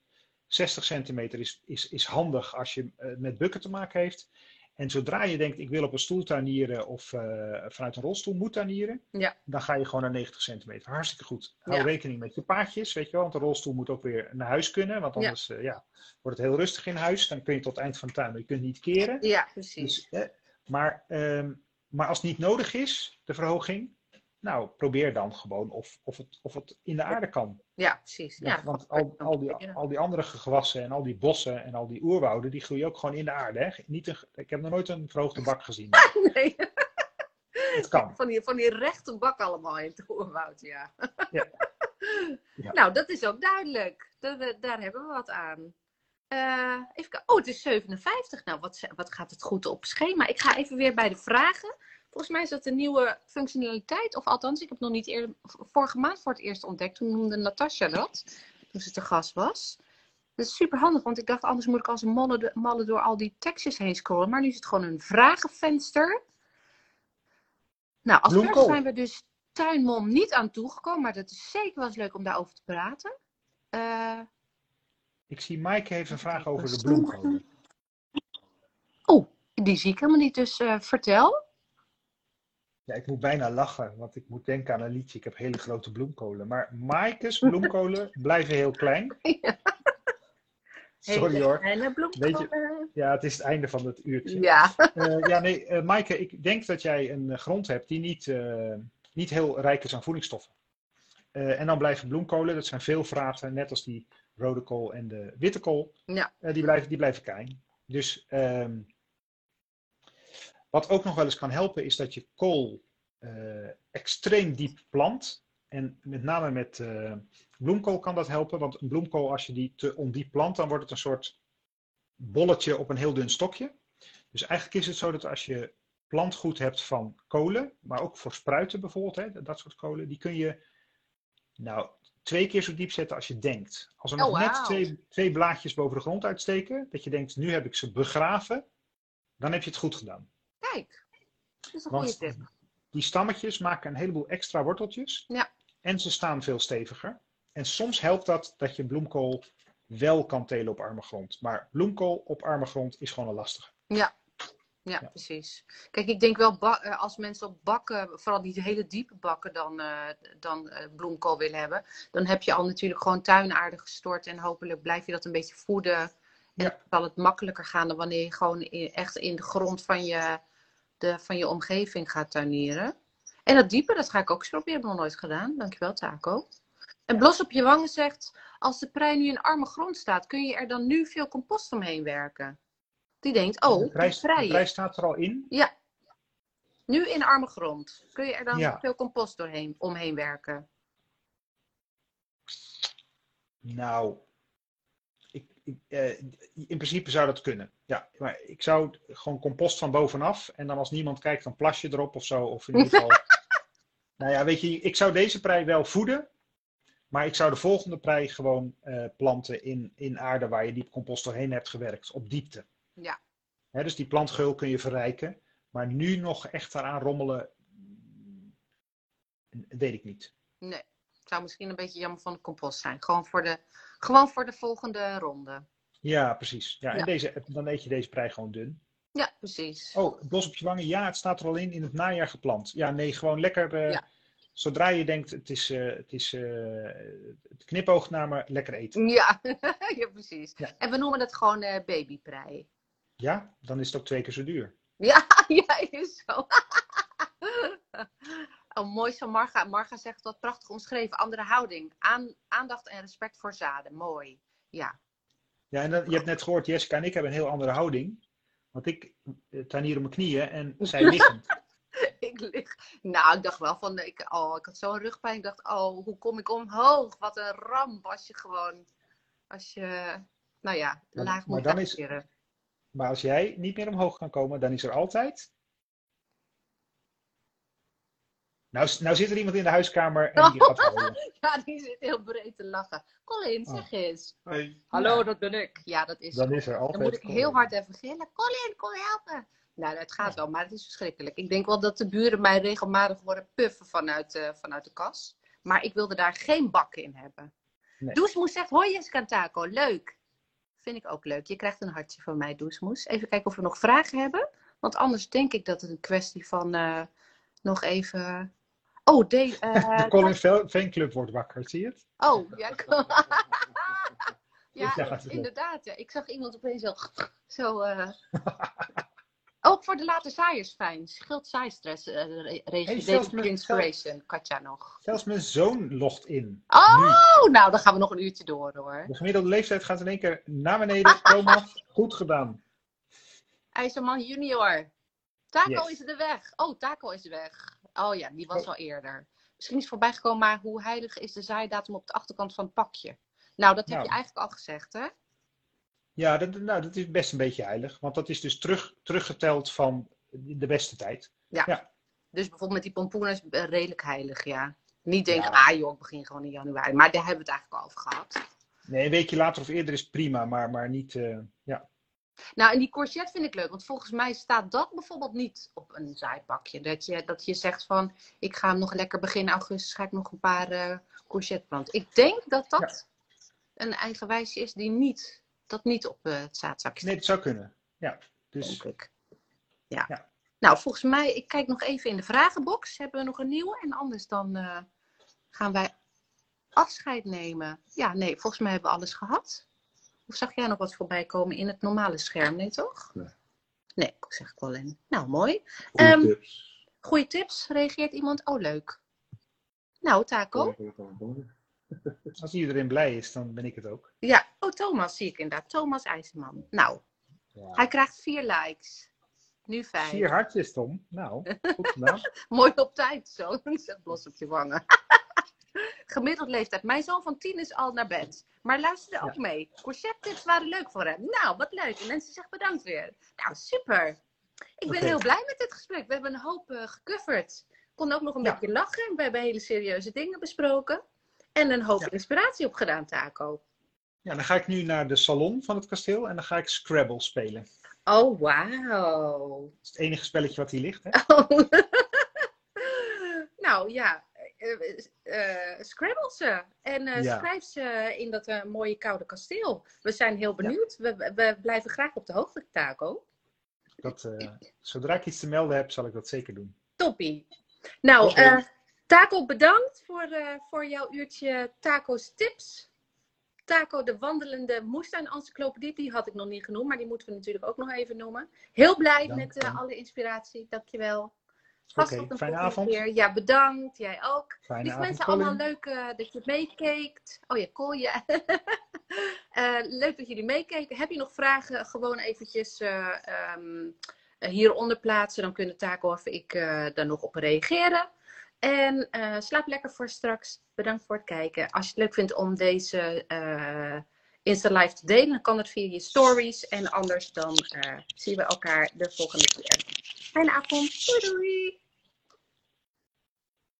60 centimeter is, is, is handig als je uh, met bukken te maken heeft. En zodra je denkt, ik wil op een stoel tuinieren of uh, vanuit een rolstoel moet tuinieren, ja. dan ga je gewoon naar 90 centimeter. Hartstikke goed. Hou rekening met je paadjes, weet je wel, want de rolstoel moet ook weer naar huis kunnen, want anders ja. Uh, ja, wordt het heel rustig in huis. Dan kun je tot het eind van de tuin, maar je kunt niet keren. Ja, precies. Dus, maar, um, maar als het niet nodig is, de verhoging, nou, probeer dan gewoon of, of, het, of het in de aarde kan. Ja, precies. Ja, want al, al, die, al die andere gewassen en al die bossen en al die oerwouden, die groeien ook gewoon in de aarde. Hè? Niet een, ik heb nog nooit een verhoogde bak gezien. nee. Het kan. Van die, van die rechte bak allemaal in het oerwoud, ja. ja. ja. Nou, dat is ook duidelijk. Dat, daar hebben we wat aan. Uh, even. Oh, het is 57. Nou, wat, wat gaat het goed op schema? Ik ga even weer bij de vragen. Volgens mij is dat een nieuwe functionaliteit. Of althans, ik heb nog niet eerder, vorige maand voor het eerst ontdekt. Toen noemde Natasja dat. Toen ze te gast was. Dat is super handig, want ik dacht anders moet ik als een malle, malle door al die tekstjes heen scrollen. Maar nu is het gewoon een vragenvenster. Nou, als eerste zijn we dus tuinmom niet aan toegekomen. Maar dat is zeker wel eens leuk om daarover te praten. Uh, ik zie Mike heeft een vraag over de bloemkolen. Oh, die zie ik helemaal niet. Dus uh, vertel. Ja, ik moet bijna lachen, want ik moet denken aan een liedje. Ik heb hele grote bloemkolen. Maar Maaike's bloemkolen blijven heel klein. Ja. Sorry hoor. Weet je, ja, het is het einde van het uurtje. Ja, uh, ja nee, uh, Maaike, ik denk dat jij een eh, grond hebt die niet, uh, niet heel rijk is aan voedingsstoffen. en dan blijven bloemkolen, dat zijn veel vraten, net als die rode kool en de witte kool. Ja. die, blijven, die blijven klein. Dus um, wat ook nog wel eens kan helpen is dat je kool uh, extreem diep plant. En met name met uh, bloemkool kan dat helpen. Want een bloemkool, als je die te ondiep plant, dan wordt het een soort bolletje op een heel dun stokje. Dus eigenlijk is het zo dat als je plantgoed hebt van kolen, maar ook voor spruiten bijvoorbeeld, hè, dat soort kolen, die kun je nou twee keer zo diep zetten als je denkt. Als er nog oh, net twee, twee blaadjes boven de grond uitsteken, dat je denkt, nu heb ik ze begraven, dan heb je het goed gedaan. Kijk, dat is een goede tip. Die stammetjes maken een heleboel extra worteltjes. Ja. En ze staan veel steviger. En soms helpt dat dat je bloemkool wel kan telen op arme grond. Maar bloemkool op arme grond is gewoon een lastige. Ja. Ja, precies. Kijk, ik denk wel eh, als mensen op bakken, vooral die hele diepe bakken, dan, uh, dan uh, bloemkool willen hebben, dan heb je al natuurlijk gewoon tuinaarde gestort en hopelijk blijf je dat een beetje voeden. En ja. dan zal het makkelijker gaan dan wanneer je gewoon echt in de grond van je, de, van je omgeving gaat tuinieren. En dat diepe, dat ga ik ook eens proberen. Heb ik nog nooit gedaan. Dankjewel, Taco. En Blos op je wangen zegt, als de prei nu in arme grond staat, kun je er dan nu veel compost omheen werken? Die denkt, oh, de prijs, de staat er al in? Ja. Nu in arme grond. Kun je er dan veel compost doorheen, omheen werken? Nou, uh, in principe zou dat kunnen. Ja, maar ik zou gewoon compost van bovenaf en dan als niemand kijkt, dan plas je erop of zo. Of in ieder geval. nou ja, weet je, ik zou deze prei wel voeden. Maar ik zou de volgende prei gewoon uh, planten in, in aarde waar je die compost doorheen hebt gewerkt, op diepte. Ja. Dus die plantgeul kun je verrijken. Maar nu nog echt eraan rommelen, weet ik niet. Nee, het zou misschien een beetje jammer van de compost zijn. Gewoon voor de gewoon voor de volgende ronde. Ja, precies. Ja, En deze, dan eet je deze prei gewoon dun. Ja, precies. Oh, bos op je wangen. Ja, het staat er al in. In het najaar geplant. Ja, nee, gewoon lekker. Uh, ja. Zodra je denkt, het is, uh, het is uh, het knipoogt naar me, lekker eten. Ja, ja precies. Ja. En we noemen dat gewoon babyprei. Ja, dan is het ook twee keer zo duur. Ja, ja is zo. Oh, mooi zo, Marga. Marga zegt dat prachtig omschreven. Andere houding. Aan, aandacht en respect voor zaden. Mooi. Ja. Ja, en dan, je hebt net gehoord, Jessica en ik hebben een heel andere houding. Want ik uh, hier op mijn knieën en zij liggend. ik lig. Nou, ik dacht wel van, ik, oh, ik had zo'n rugpijn. Ik dacht, oh, hoe kom ik omhoog? Wat een ramp als je gewoon, als je, nou ja, laag moet maar dan is, Maar als jij niet meer omhoog kan komen, dan is er altijd Nou, nou zit er iemand in de huiskamer en die gaat huilen. ja, die zit heel breed te lachen. Colin, zeg oh. eens. Hallo, dat ben ik. Ja, dat is Dan is er altijd Dan moet ik heel hard even gillen. Colin, kom helpen. Nou, het gaat wel, maar het is verschrikkelijk. Ik denk wel dat de buren mij regelmatig worden puffen vanuit, uh, vanuit de kas. Maar ik wilde daar geen bakken in hebben. Nee. Doesmoes zegt, hoi Jessica Taco, leuk. Vind ik ook leuk. Je krijgt een hartje van mij, Doesmoes. Even kijken of we nog vragen hebben. Want anders denk ik dat het een kwestie van uh, nog even Oh, de, uh, de Colin Fanclub wordt wakker, zie je het? Oh, ja. ja, inderdaad. Ja. Ik zag iemand opeens zo... zo uh... Ook voor de late zaaiers fijn. Scheelt zaaistress. Uh, hey, inspiration. Katja nog. Zelfs mijn zoon logt in. Oh, nou dan gaan we nog een uurtje door hoor. De gemiddelde leeftijd gaat in één keer naar beneden. Thomas, goed gedaan. IJzerman junior. Taco is de weg. Oh, Taco is de weg. Oh ja, die was oh. al eerder. Misschien is voorbij gekomen, maar hoe heilig is de zaaidatum op de achterkant van het pakje? Nou, dat heb je nou. eigenlijk al gezegd, hè? Ja, dat, nou, dat is best een beetje heilig. Want dat is dus terug, teruggeteld van de beste tijd. Ja. ja. Dus bijvoorbeeld met die pompoenen is redelijk heilig, ja. Niet denken, ah joh, ik begin gewoon in januari. Maar daar hebben we het eigenlijk al over gehad. Nee, een weekje later of eerder is prima, maar, maar niet, uh, ja. Nou, en die courgette vind ik leuk, want volgens mij staat dat bijvoorbeeld niet op een zijpakje. Dat je, dat je zegt van, ik ga hem nog lekker begin augustus, ga ik nog een paar uh, courgette planten. Ik denk dat dat een eigen wijsje is die niet, dat niet op uh, het zaadzakje Nee, het zou kunnen, ja. Dus... ik. Ja. ja. Nou, volgens mij, ik kijk nog even in de vragenbox. Hebben we nog een nieuwe? En anders dan uh, gaan wij afscheid nemen. Ja, nee, volgens mij hebben we alles gehad. Of zag jij nog wat voorbij komen in het normale scherm? Nee, toch? Nee. Nee, zeg Colin. Nou, mooi. Goeie um, tips. Goeie tips. Reageert iemand? Oh, leuk. Nou, Taco. Als iedereen blij is, dan ben ik het ook. Ja, oh, Thomas zie ik inderdaad. Thomas IJzerman. Nou, ja. hij krijgt vier likes. Nu vijf. Vier hartjes, Tom. Nou, goed gedaan. Mooi op tijd zo. Zet blos op je wangen. Gemiddeld leeftijd. Mijn zoon van tien is al naar bed. Maar luister er ook mee. Courgette tips waren leuk voor hem. Nou, wat leuk. En mensen zeggen bedankt weer. Nou, super. Ik ben heel blij met dit gesprek. We hebben een hoop uh, gecoverd. We konden ook nog een beetje lachen. We hebben hele serieuze dingen besproken. En een hoop inspiratie opgedaan, Taco. Ja, dan ga ik nu naar de salon van het kasteel en dan ga ik Scrabble spelen. Oh, wauw. Dat is het enige spelletje wat hier ligt, hè? Oh. nou ja, uh, scrabble ze. En uh, schrijf ze in dat mooie koude kasteel. We zijn heel benieuwd. We, we, blijven graag op de hoogte, Taco. Dat, zodra ik iets te melden heb, zal ik dat zeker doen. Toppie. Nou, Taco, bedankt voor, voor jouw uurtje Taco's tips. Taco, de wandelende moestuin-encyclopedie, die had ik nog niet genoemd, maar die moeten we natuurlijk ook nog even noemen. Heel blij met alle inspiratie, dankjewel. Vast okay, een fijne avond. Keer. Ja, bedankt. Jij ook. Fijne Lieve mensen, allemaal leuk uh, dat je meekeekt. Oh ja, cool. Ja. uh, leuk dat jullie meekeken. Heb je nog vragen? Gewoon eventjes uh, um, hieronder plaatsen. Dan kunnen Taco of ik daar nog op reageren. En slaap lekker voor straks. Bedankt voor het kijken. Als je het leuk vindt om deze Insta Live te delen, dan kan het via je stories. En anders dan zien we elkaar de volgende keer. Fijne avond. Doei doei.